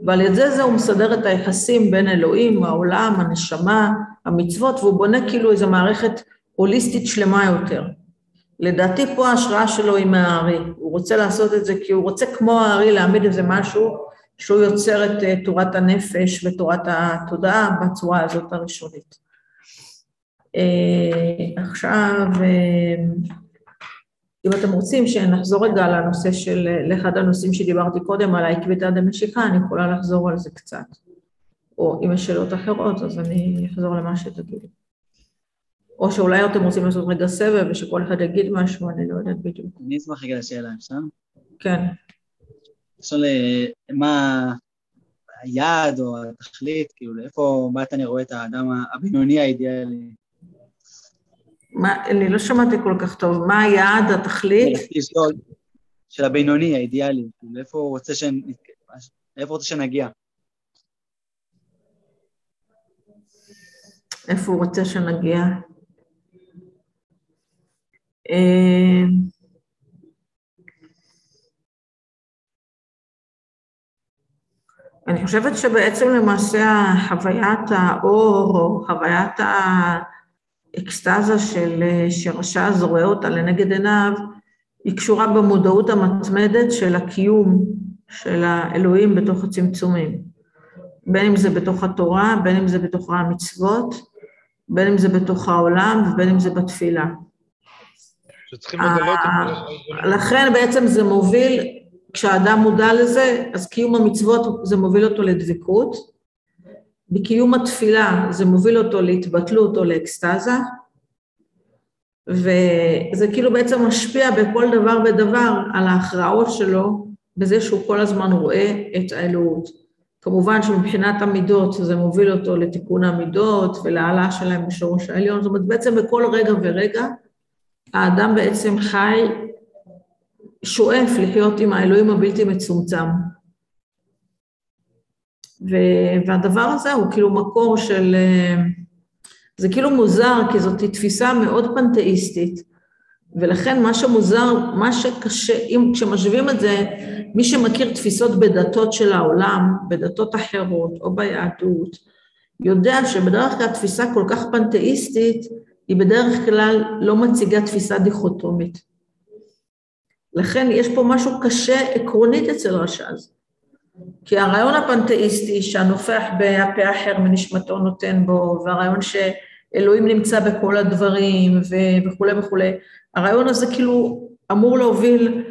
ועל ידי זה הוא מסדר את היחסים בין אלוהים, העולם, הנשמה, המצוות, והוא בונה כאילו איזו מערכת הוליסטית שלמה יותר. לדעתי פה ההשראה שלו היא מהארי, הוא רוצה לעשות את זה כי הוא רוצה כמו הארי להעמיד איזה משהו שהוא יוצר את אה, תורת הנפש ותורת התודעה בצורה הזאת הראשונית. אה, עכשיו, אה, אם אתם רוצים שנחזור רגע לנושא של, לאחד הנושאים שדיברתי קודם, על העקביתא דמשיכה, אני יכולה לחזור על זה קצת. או אם יש שאלות אחרות, אז אני אחזור למה שתגידו. או שאולי אתם רוצים לעשות רגע סבב ושכל אחד יגיד משהו, אני לא יודעת בדיוק. אני אשמח רגע לשאלה, אפשר? כן. לשאול אה, מה היעד או התכלית, כאילו, לאיפה, מה אתה רואה את האדם הבינוני האידיאלי? מה, אני לא שמעתי כל כך טוב, מה היעד, התכלית? של הבינוני, האידיאלי, לאיפה הוא רוצה, שנ... לאיפה רוצה שנגיע? איפה הוא רוצה שנגיע? אה, אני חושבת שבעצם למעשה חוויית האור, או חוויית האקסטזה של, שרש"ז רואה אותה לנגד עיניו, היא קשורה במודעות המתמדת של הקיום של האלוהים בתוך הצמצומים. בין אם זה בתוך התורה, בין אם זה בתוך המצוות, בין אם זה בתוך העולם ובין אם זה בתפילה. זה. לכן בעצם זה מוביל, כשאדם מודע לזה, אז קיום המצוות זה מוביל אותו לדבקות. בקיום התפילה זה מוביל אותו להתבטלות או לאקסטזה, וזה כאילו בעצם משפיע בכל דבר ודבר על ההכרעות שלו, בזה שהוא כל הזמן רואה את האלוהות. כמובן שמבחינת המידות זה מוביל אותו לתיקון המידות ולהעלאה שלהם בשורש העליון, זאת אומרת בעצם בכל רגע ורגע האדם בעצם חי, שואף לחיות עם האלוהים הבלתי מצומצם. והדבר הזה הוא כאילו מקור של... זה כאילו מוזר, כי זאת תפיסה מאוד פנתאיסטית, ולכן מה שמוזר, מה שקשה, אם כשמשווים את זה, מי שמכיר תפיסות בדתות של העולם, בדתות אחרות או ביהדות, יודע שבדרך כלל תפיסה כל כך פנתאיסטית, היא בדרך כלל לא מציגה תפיסה דיכוטומית. לכן יש פה משהו קשה עקרונית אצל רש"ז. כי הרעיון הפנתאיסטי שהנופח בהפה אחר מנשמתו נותן בו, והרעיון שאלוהים נמצא בכל הדברים וכולי וכולי, הרעיון הזה כאילו אמור להוביל,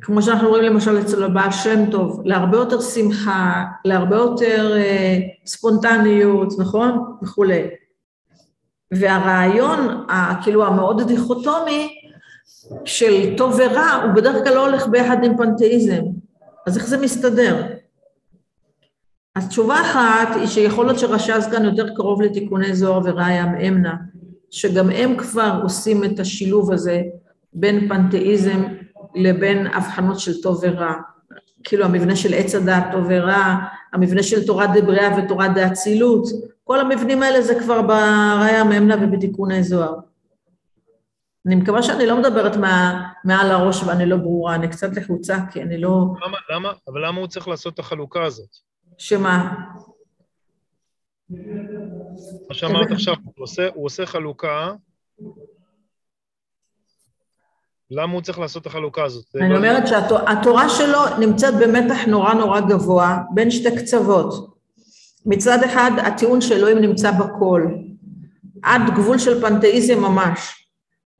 כמו שאנחנו רואים למשל אצל הבעל שם טוב, להרבה יותר שמחה, להרבה יותר אה, ספונטניות, נכון? וכולי. והרעיון, כאילו המאוד דיכוטומי, של טוב ורע, הוא בדרך כלל לא הולך ביחד עם פנתאיזם. אז איך זה מסתדר? אז תשובה אחת היא שיכול להיות שרש"ז כאן יותר קרוב לתיקוני זוהר וראיה מאמנה, שגם הם כבר עושים את השילוב הזה בין פנתאיזם לבין הבחנות של טוב ורע. כאילו המבנה של עץ הדעת טוב ורע, המבנה של תורת דבריאה ותורת דאצילות, כל המבנים האלה זה כבר בראיה מאמנה ובתיקוני זוהר. אני מקווה שאני לא מדברת מה, מעל הראש ואני לא ברורה, אני קצת לחוצה, כי אני לא... למה, למה, אבל למה הוא צריך לעשות את החלוקה הזאת? שמה? מה שאמרת עכשיו, הוא עושה, הוא עושה חלוקה, למה הוא צריך לעשות את החלוקה הזאת? אני לא- אומרת שהתורה שלו נמצאת במתח נורא נורא גבוה בין שתי קצוות. מצד אחד, הטיעון שאלוהים נמצא בכל, עד גבול של פנתאיזם ממש,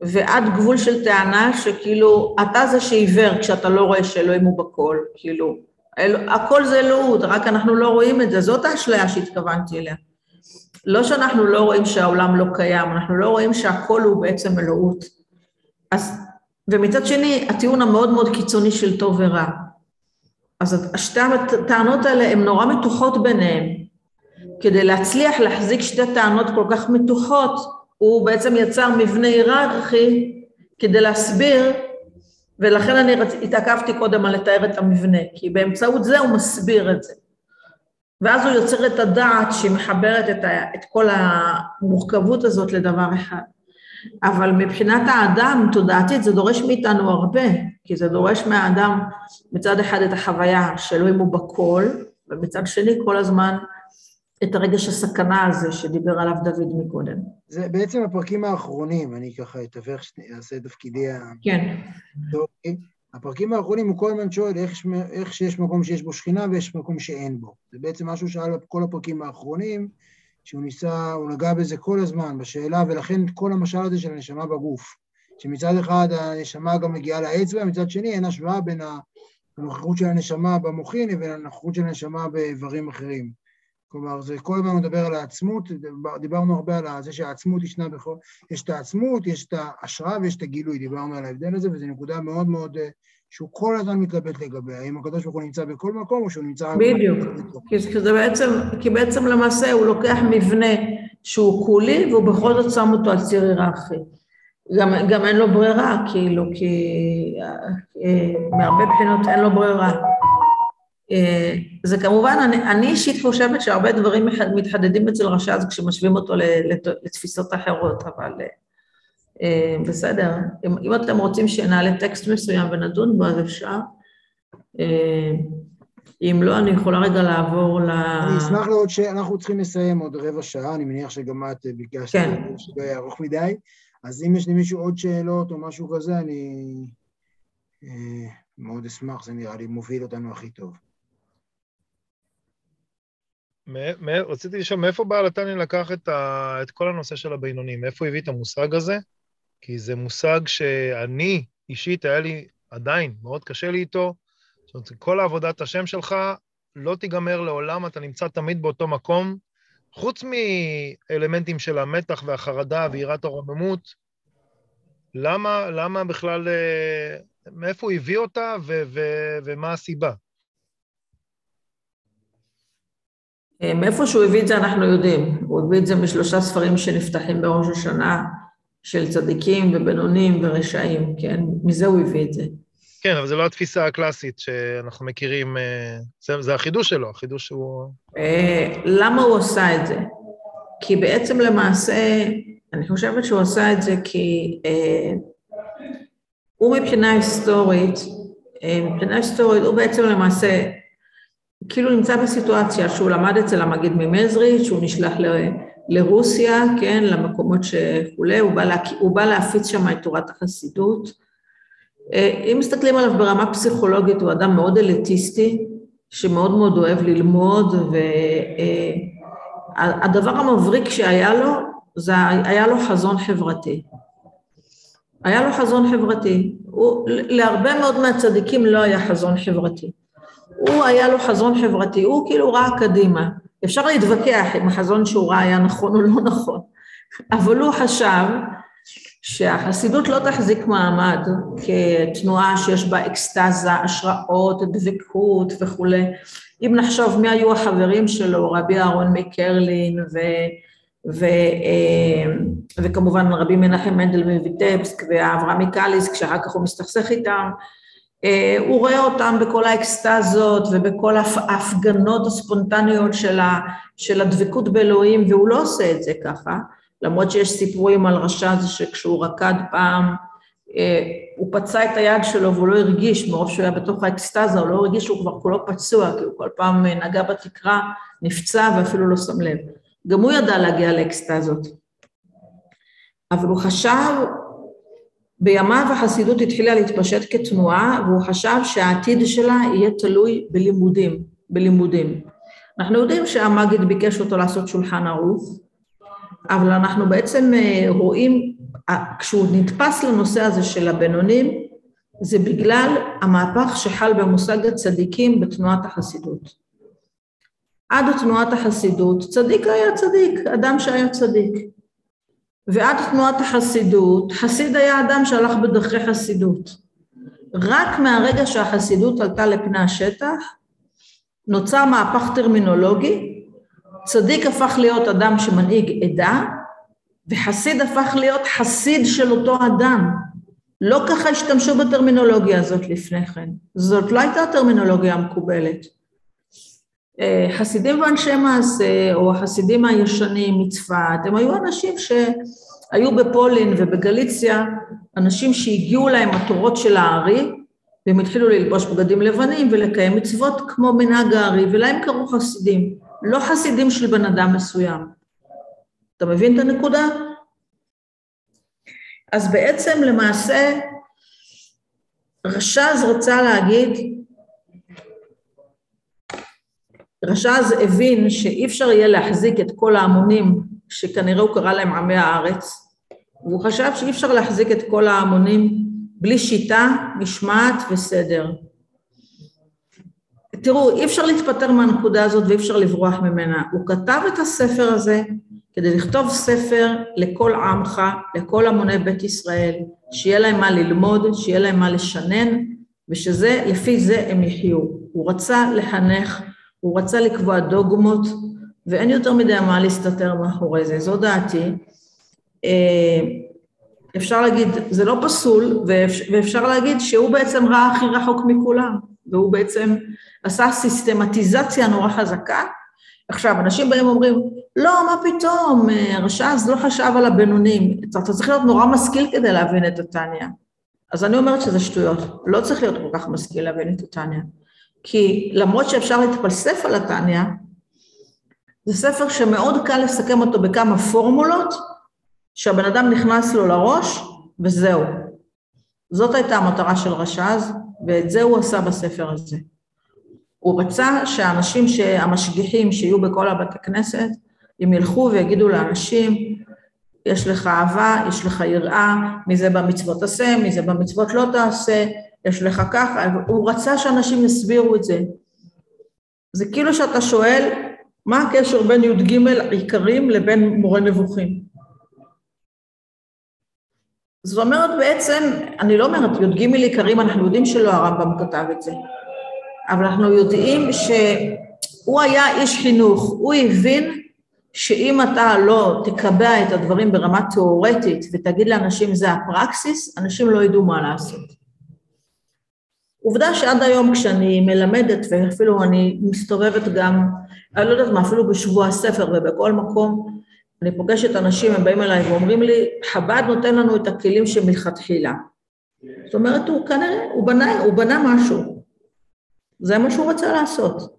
ועד גבול של טענה שכאילו, אתה זה שעיוור כשאתה לא רואה שאלוהים הוא בכל, כאילו, אל, הכל זה אלוהות, רק אנחנו לא רואים את זה, זאת האשליה שהתכוונתי אליה. לא שאנחנו לא רואים שהעולם לא קיים, אנחנו לא רואים שהכל הוא בעצם אלוהות. אז, ומצד שני, הטיעון המאוד מאוד קיצוני של טוב ורע. אז שתי הטענות האלה הן נורא מתוחות ביניהן. כדי להצליח להחזיק שתי טענות כל כך מתוחות, הוא בעצם יצר מבנה היררכי כדי להסביר, ולכן אני רצ... התעכבתי קודם על לתאר את המבנה, כי באמצעות זה הוא מסביר את זה. ואז הוא יוצר את הדעת שהיא מחברת את, ה... את כל המורכבות הזאת לדבר אחד. אבל מבחינת האדם, תודעתית, זה דורש מאיתנו הרבה, כי זה דורש מהאדם מצד אחד את החוויה שאלוהים הוא בכל, ומצד שני כל הזמן את הרגש הסכנה הזה שדיבר עליו דוד מקודם. זה בעצם הפרקים האחרונים, אני ככה אתווך, אעשה את תפקידי ה... כן. טוב, הפרקים האחרונים הוא כל הזמן שואל איך, איך שיש מקום שיש בו שכינה ויש מקום שאין בו. זה בעצם מה שהוא שאל בכל הפרקים האחרונים, שהוא ניסה, הוא נגע בזה כל הזמן, בשאלה, ולכן כל המשל הזה של הנשמה בגוף. שמצד אחד הנשמה גם מגיעה לאצבע, מצד שני אין השוואה בין הנוכחות של הנשמה במוחין לבין הנוכחות של הנשמה באיברים אחרים. כלומר, זה כל הזמן מדבר על העצמות, דיבר- דיברנו הרבה על זה שהעצמות ישנה בכל... יש את העצמות, יש את ההשראה ויש את הגילוי, דיברנו על ההבדל הזה, וזו נקודה מאוד מאוד, אה, שהוא כל הזמן מתלבט לגביה, האם הקדוש ברוך הוא נמצא בכל מקום או שהוא נמצא... בדיוק. כי כי זה בעצם, כי בעצם למעשה הוא לוקח מבנה שהוא כולי והוא בכל זאת שם אותו על ציר היררכי. גם, גם אין לו ברירה, כאילו, כי אה, אה, מהרבה בחינות אין לו ברירה. אה, זה כמובן, אני, אני אישית חושבת שהרבה דברים מתחדדים אצל רש"ז כשמשווים אותו לתפיסות אחרות, אבל אה, אה, בסדר. אם, אם אתם רוצים שנעלה טקסט מסוים ונדון בו, אז אפשר. אה, אם לא, אני יכולה רגע לעבור ל... אני אשמח לעוד שאנחנו צריכים לסיים עוד רבע שעה, אני מניח שגם את ביקשת כן. שלא יהיה ארוך מדי, אז אם יש למישהו עוד שאלות או משהו כזה, אני מאוד אשמח, זה נראה לי מוביל אותנו הכי טוב. רציתי לשאול, מאיפה בעל התניא לקח את, ה, את כל הנושא של הבינונים? מאיפה הביא את המושג הזה? כי זה מושג שאני, אישית, היה לי עדיין, מאוד קשה לי איתו. זאת אומרת, כל עבודת השם שלך לא תיגמר לעולם, אתה נמצא תמיד באותו מקום. חוץ מאלמנטים של המתח והחרדה ויראת הרוממות, למה, למה בכלל, אה, מאיפה הוא הביא אותה ו, ו, ומה הסיבה? אה, מאיפה שהוא הביא את זה אנחנו יודעים. הוא הביא את זה משלושה ספרים שנפתחים בראש השנה, של צדיקים ובינונים ורשעים, כן? מזה הוא הביא את זה. כן, אבל זו לא התפיסה הקלאסית שאנחנו מכירים, אה, זה, זה החידוש שלו, החידוש הוא... אה, למה הוא עשה את זה? כי בעצם למעשה, אני חושבת שהוא עשה את זה כי אה, הוא מבחינה היסטורית, אה, מבחינה היסטורית הוא בעצם למעשה כאילו נמצא בסיטואציה שהוא למד אצל המגיד ממזריץ', שהוא נשלח ל- לרוסיה, כן, למקומות שכולי, הוא בא, לה, הוא בא להפיץ שם את תורת החסידות. אה, אם מסתכלים עליו ברמה פסיכולוגית, הוא אדם מאוד אליטיסטי, שמאוד מאוד אוהב ללמוד, והדבר המבריק שהיה לו, זה היה לו חזון חברתי. היה לו חזון חברתי. הוא, להרבה מאוד מהצדיקים לא היה חזון חברתי. הוא היה לו חזון חברתי, הוא כאילו ראה קדימה. אפשר להתווכח אם החזון שהוא ראה היה נכון או לא נכון, אבל הוא חשב שהחסידות לא תחזיק מעמד כתנועה שיש בה אקסטזה, השראות, דבקות וכולי, אם נחשוב מי היו החברים שלו, רבי אהרון מקרלין ו... ו, אה, וכמובן רבי מנחם מנדל מויטבסק ואברהם מקליסק, שאחר כך הוא מסתכסך איתם, הוא רואה אותם בכל האקסטזות ובכל ההפגנות הספונטניות של, של הדבקות באלוהים, והוא לא עושה את זה ככה, למרות שיש סיפורים על רשע זה שכשהוא רקד פעם, אה, הוא פצע את היד שלו והוא לא הרגיש, מרוב שהוא היה בתוך האקסטזה, הוא לא הרגיש שהוא כבר כולו פצוע, כי הוא כל פעם נגע בתקרה, נפצע ואפילו לא שם לב. גם הוא ידע להגיע לאקסטזות. אבל הוא חשב, בימיו החסידות התחילה להתפשט כתנועה, והוא חשב שהעתיד שלה יהיה תלוי בלימודים, בלימודים. אנחנו יודעים שהמגיד ביקש אותו לעשות שולחן ערוך, אבל אנחנו בעצם אה, רואים, כשהוא נתפס לנושא הזה של הבינונים, זה בגלל המהפך שחל במושג הצדיקים בתנועת החסידות. עד תנועת החסידות, צדיק היה צדיק, אדם שהיה צדיק. ועד תנועת החסידות, חסיד היה אדם שהלך בדרכי חסידות. רק מהרגע שהחסידות עלתה לפני השטח, נוצר מהפך טרמינולוגי, צדיק הפך להיות אדם שמנהיג עדה, וחסיד הפך להיות חסיד של אותו אדם. לא ככה השתמשו בטרמינולוגיה הזאת לפני כן. זאת לא הייתה הטרמינולוגיה המקובלת. אה, חסידים ואנשי מעשה, או החסידים הישנים מצפת, הם היו אנשים שהיו בפולין ובגליציה, אנשים שהגיעו להם התורות של הארי, והם התחילו ללבוש בגדים לבנים ולקיים מצוות כמו מנהג הארי, ולהם קראו חסידים, לא חסידים של בן אדם מסוים. אתה מבין את הנקודה? אז בעצם למעשה רש"ז רצה להגיד רש"ז הבין שאי אפשר יהיה להחזיק את כל ההמונים שכנראה הוא קרא להם עמי הארץ, והוא חשב שאי אפשר להחזיק את כל ההמונים בלי שיטה, משמעת וסדר. תראו, אי אפשר להתפטר מהנקודה הזאת ואי אפשר לברוח ממנה. הוא כתב את הספר הזה כדי לכתוב ספר לכל עמך, לכל המוני בית ישראל, שיהיה להם מה ללמוד, שיהיה להם מה לשנן, ושזה, לפי זה הם יחיו. הוא רצה לחנך הוא רצה לקבוע דוגמות, ואין יותר מדי מה להסתתר מאחורי זה, זו דעתי. אה, אפשר להגיד, זה לא פסול, ואפשר להגיד שהוא בעצם ראה הכי רחוק מכולם, והוא בעצם עשה סיסטמטיזציה נורא חזקה. עכשיו, אנשים באים ואומרים, לא, מה פתאום, אה, רש"ז לא חשב על הבינונים. אתה צריך להיות נורא משכיל כדי להבין את התניא. אז אני אומרת שזה שטויות, לא צריך להיות כל כך משכיל להבין את התניא. כי למרות שאפשר להתפלסף על התניא, זה ספר שמאוד קל לסכם אותו בכמה פורמולות, שהבן אדם נכנס לו לראש, וזהו. זאת הייתה המטרה של רש"ז, ואת זה הוא עשה בספר הזה. הוא רצה שהאנשים, המשגיחים שיהיו בכל הבתי כנסת, הם ילכו ויגידו לאנשים, יש לך אהבה, יש לך יראה, מזה במצוות תעשה, מזה במצוות לא תעשה, יש לך ככה, הוא רצה שאנשים יסבירו את זה. זה כאילו שאתה שואל, מה הקשר בין י"ג עיקרים לבין מורה נבוכים? זאת אומרת בעצם, אני לא אומרת י"ג עיקרים, אנחנו יודעים שלא הרמב"ם כתב את זה, אבל אנחנו יודעים שהוא היה איש חינוך, הוא הבין שאם אתה לא תקבע את הדברים ברמה תיאורטית ותגיד לאנשים זה הפרקסיס, אנשים לא ידעו מה לעשות. עובדה שעד היום כשאני מלמדת, ואפילו אני מסתובבת גם, אני לא יודעת מה, אפילו בשבוע הספר ובכל מקום, אני פוגשת אנשים, הם באים אליי ואומרים לי, חב"ד נותן לנו את הכלים שמלכתחילה. זאת אומרת, הוא כנראה, הוא בנה, הוא בנה משהו. זה מה שהוא רצה לעשות.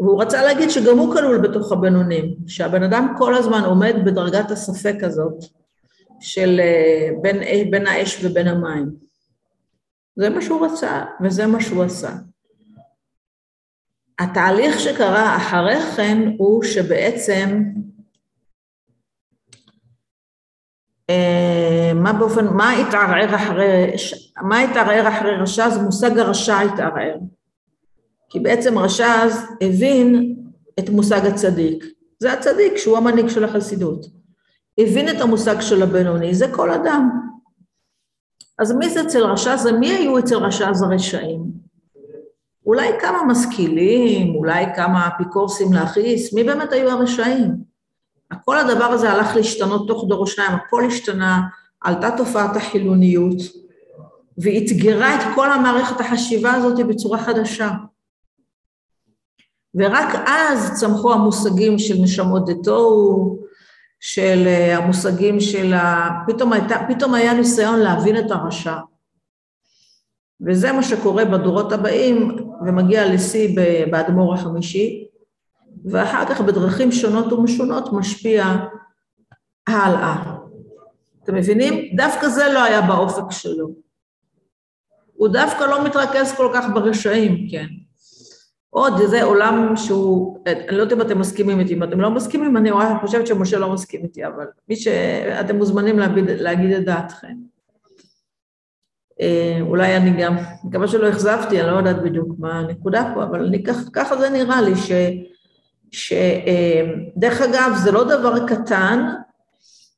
והוא רצה להגיד שגם הוא כלול בתוך הבינונים, שהבן אדם כל הזמן עומד בדרגת הספק הזאת של אה, בין, בין האש ובין המים. זה מה שהוא רצה, וזה מה שהוא עשה. התהליך שקרה אחרי כן הוא שבעצם, אה, מה באופן, מה התערער אחרי, מה התערער אחרי רש"ז? מושג הרשע התערער. כי בעצם רש"ז הבין את מושג הצדיק. זה הצדיק שהוא המנהיג של החסידות. הבין את המושג של הבינוני, זה כל אדם. אז מי זה אצל רש"ז? מי היו אצל רש"ז הרשעים? אולי כמה משכילים, אולי כמה אפיקורסים להכעיס, מי באמת היו הרשעים? כל הדבר הזה הלך להשתנות תוך דור או שניים, הכל השתנה, עלתה תופעת החילוניות, ואתגרה את כל המערכת החשיבה הזאת בצורה חדשה. ורק אז צמחו המושגים של נשמות דתוהו, של אה, המושגים של ה... פתאום, הייתה, פתאום היה ניסיון להבין את הרשע. וזה מה שקורה בדורות הבאים, ומגיע לשיא באדמו"ר החמישי, ואחר כך בדרכים שונות ומשונות משפיע הלאה. אתם מבינים? דווקא זה לא היה באופק שלו. הוא דווקא לא מתרכז כל כך ברשעים, כן. עוד זה עולם שהוא, אני לא יודעת אם אתם מסכימים איתי, אם אתם לא מסכימים, אני חושבת שמשה לא מסכים איתי, אבל מי שאתם מוזמנים להגיד, להגיד את דעתכם. אה, אולי אני גם, מקווה שלא אכזבתי, אני לא יודעת בדיוק מה הנקודה פה, אבל אני, כך, ככה זה נראה לי, ש, שדרך אה, אגב, זה לא דבר קטן,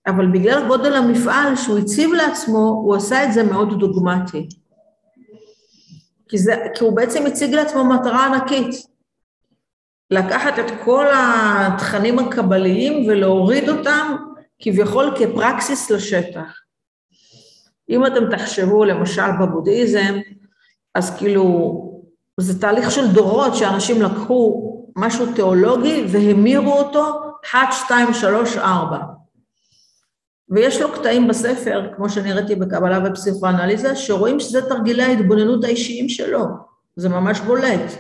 אבל בגלל גודל המפעל שהוא הציב לעצמו, הוא עשה את זה מאוד דוגמטי. כי, זה, כי הוא בעצם הציג לעצמו מטרה ענקית. לקחת את כל התכנים הקבליים ולהוריד אותם כביכול כפרקסיס לשטח. אם אתם תחשבו למשל בבודהיזם, אז כאילו, זה תהליך של דורות שאנשים לקחו משהו תיאולוגי והמירו אותו 1, 2, 3, 4. ויש לו קטעים בספר, כמו שנראיתי בקבלה ופסיכואנליזה, שרואים שזה תרגילי ההתבוננות האישיים שלו, זה ממש בולט.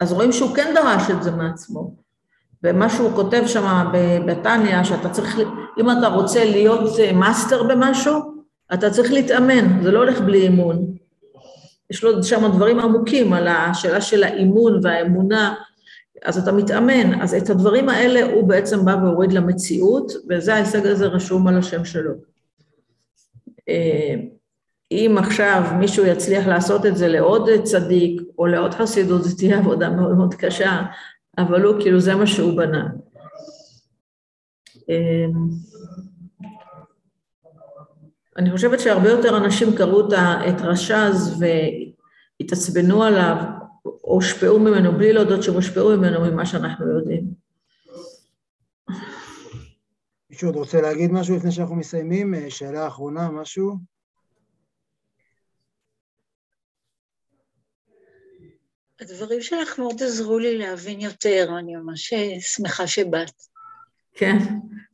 אז רואים שהוא כן דרש את זה מעצמו. ומה שהוא כותב שם בתניא, שאתה צריך, אם אתה רוצה להיות מאסטר במשהו, אתה צריך להתאמן, זה לא הולך בלי אימון. יש לו שם דברים עמוקים על השאלה של האימון והאמונה, אז אתה מתאמן. אז את הדברים האלה הוא בעצם בא והוריד למציאות, וזה ההישג הזה רשום על השם שלו. אה, אם עכשיו מישהו יצליח לעשות את זה לעוד צדיק או לעוד חסידות, זו תהיה עבודה מאוד מאוד קשה, אבל הוא, כאילו, זה מה שהוא בנה. אה, אני חושבת שהרבה יותר אנשים קראו את רש"ז והתעצבנו עליו, הושפעו ממנו, בלי להודות שהם הושפעו ממנו ממה שאנחנו יודעים. מישהו עוד רוצה להגיד משהו לפני שאנחנו מסיימים? אה, שאלה אחרונה, משהו? הדברים שלך מאוד עזרו לי להבין יותר, אני ממש אה, שמחה שבאת. כן,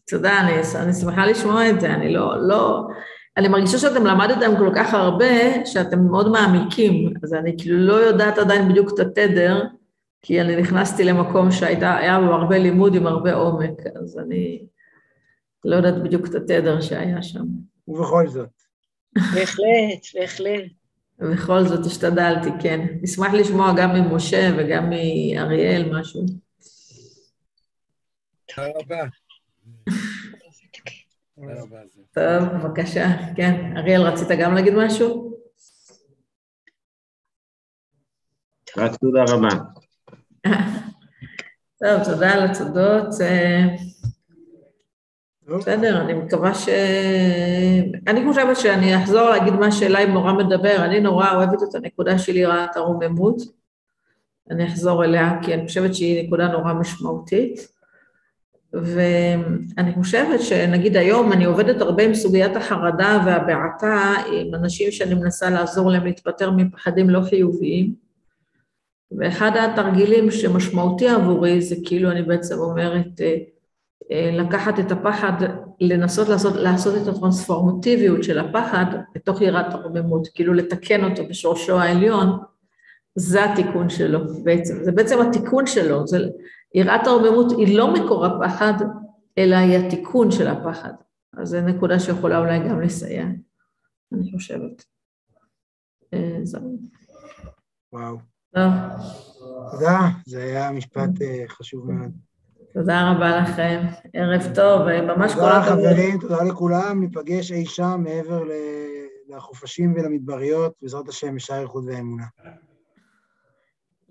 תודה, אני, אני שמחה לשמוע את זה, אני לא, לא, אני מרגישה שאתם למדתם כל כך הרבה, שאתם מאוד מעמיקים, אז אני כאילו לא יודעת עדיין בדיוק את התדר, כי אני נכנסתי למקום שהיה בו הרבה לימוד עם הרבה עומק, אז אני לא יודעת בדיוק את התדר שהיה שם. ובכל זאת. בהחלט, בהחלט. ובכל זאת השתדלתי, כן. נשמח לשמוע גם ממשה וגם מאריאל משהו. תודה רבה. טוב, בבקשה. כן, אריאל, רצית גם להגיד משהו? רק תודה רבה. טוב, תודה על התודות. אה, בסדר, אני מקווה ש... אני חושבת שאני אחזור להגיד מה שאליי נורא מדבר, אני נורא אוהבת את הנקודה של יראת הרוממות. אני אחזור אליה, כי אני חושבת שהיא נקודה נורא משמעותית. ואני חושבת שנגיד היום אני עובדת הרבה עם סוגיית החרדה והבעתה, עם אנשים שאני מנסה לעזור להם להתפטר מפחדים לא חיוביים. ואחד התרגילים שמשמעותי עבורי זה כאילו אני בעצם אומרת, אה, אה, לקחת את הפחד, לנסות לעשות, לעשות את הטרנספורמטיביות של הפחד בתוך יראת הרוממות, כאילו לתקן אותו בשורשו העליון, זה התיקון שלו בעצם, זה בעצם התיקון שלו, זה יראת הרוממות היא לא מקור הפחד, אלא היא התיקון של הפחד. אז זו נקודה שיכולה אולי גם לסייע, אני חושבת. אה, זהו. וואו. טוב. תודה, זה היה משפט אה, חשוב מאוד. תודה רבה לכם, ערב טוב, ממש כל הכבוד. תודה חברים, תודה לכולם, ניפגש אי שם מעבר לחופשים ולמדבריות, בעזרת השם, בשער איכות ואמונה.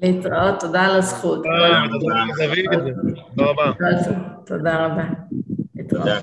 להתראות, תודה על הזכות. תודה רבה. תודה רבה. תודה.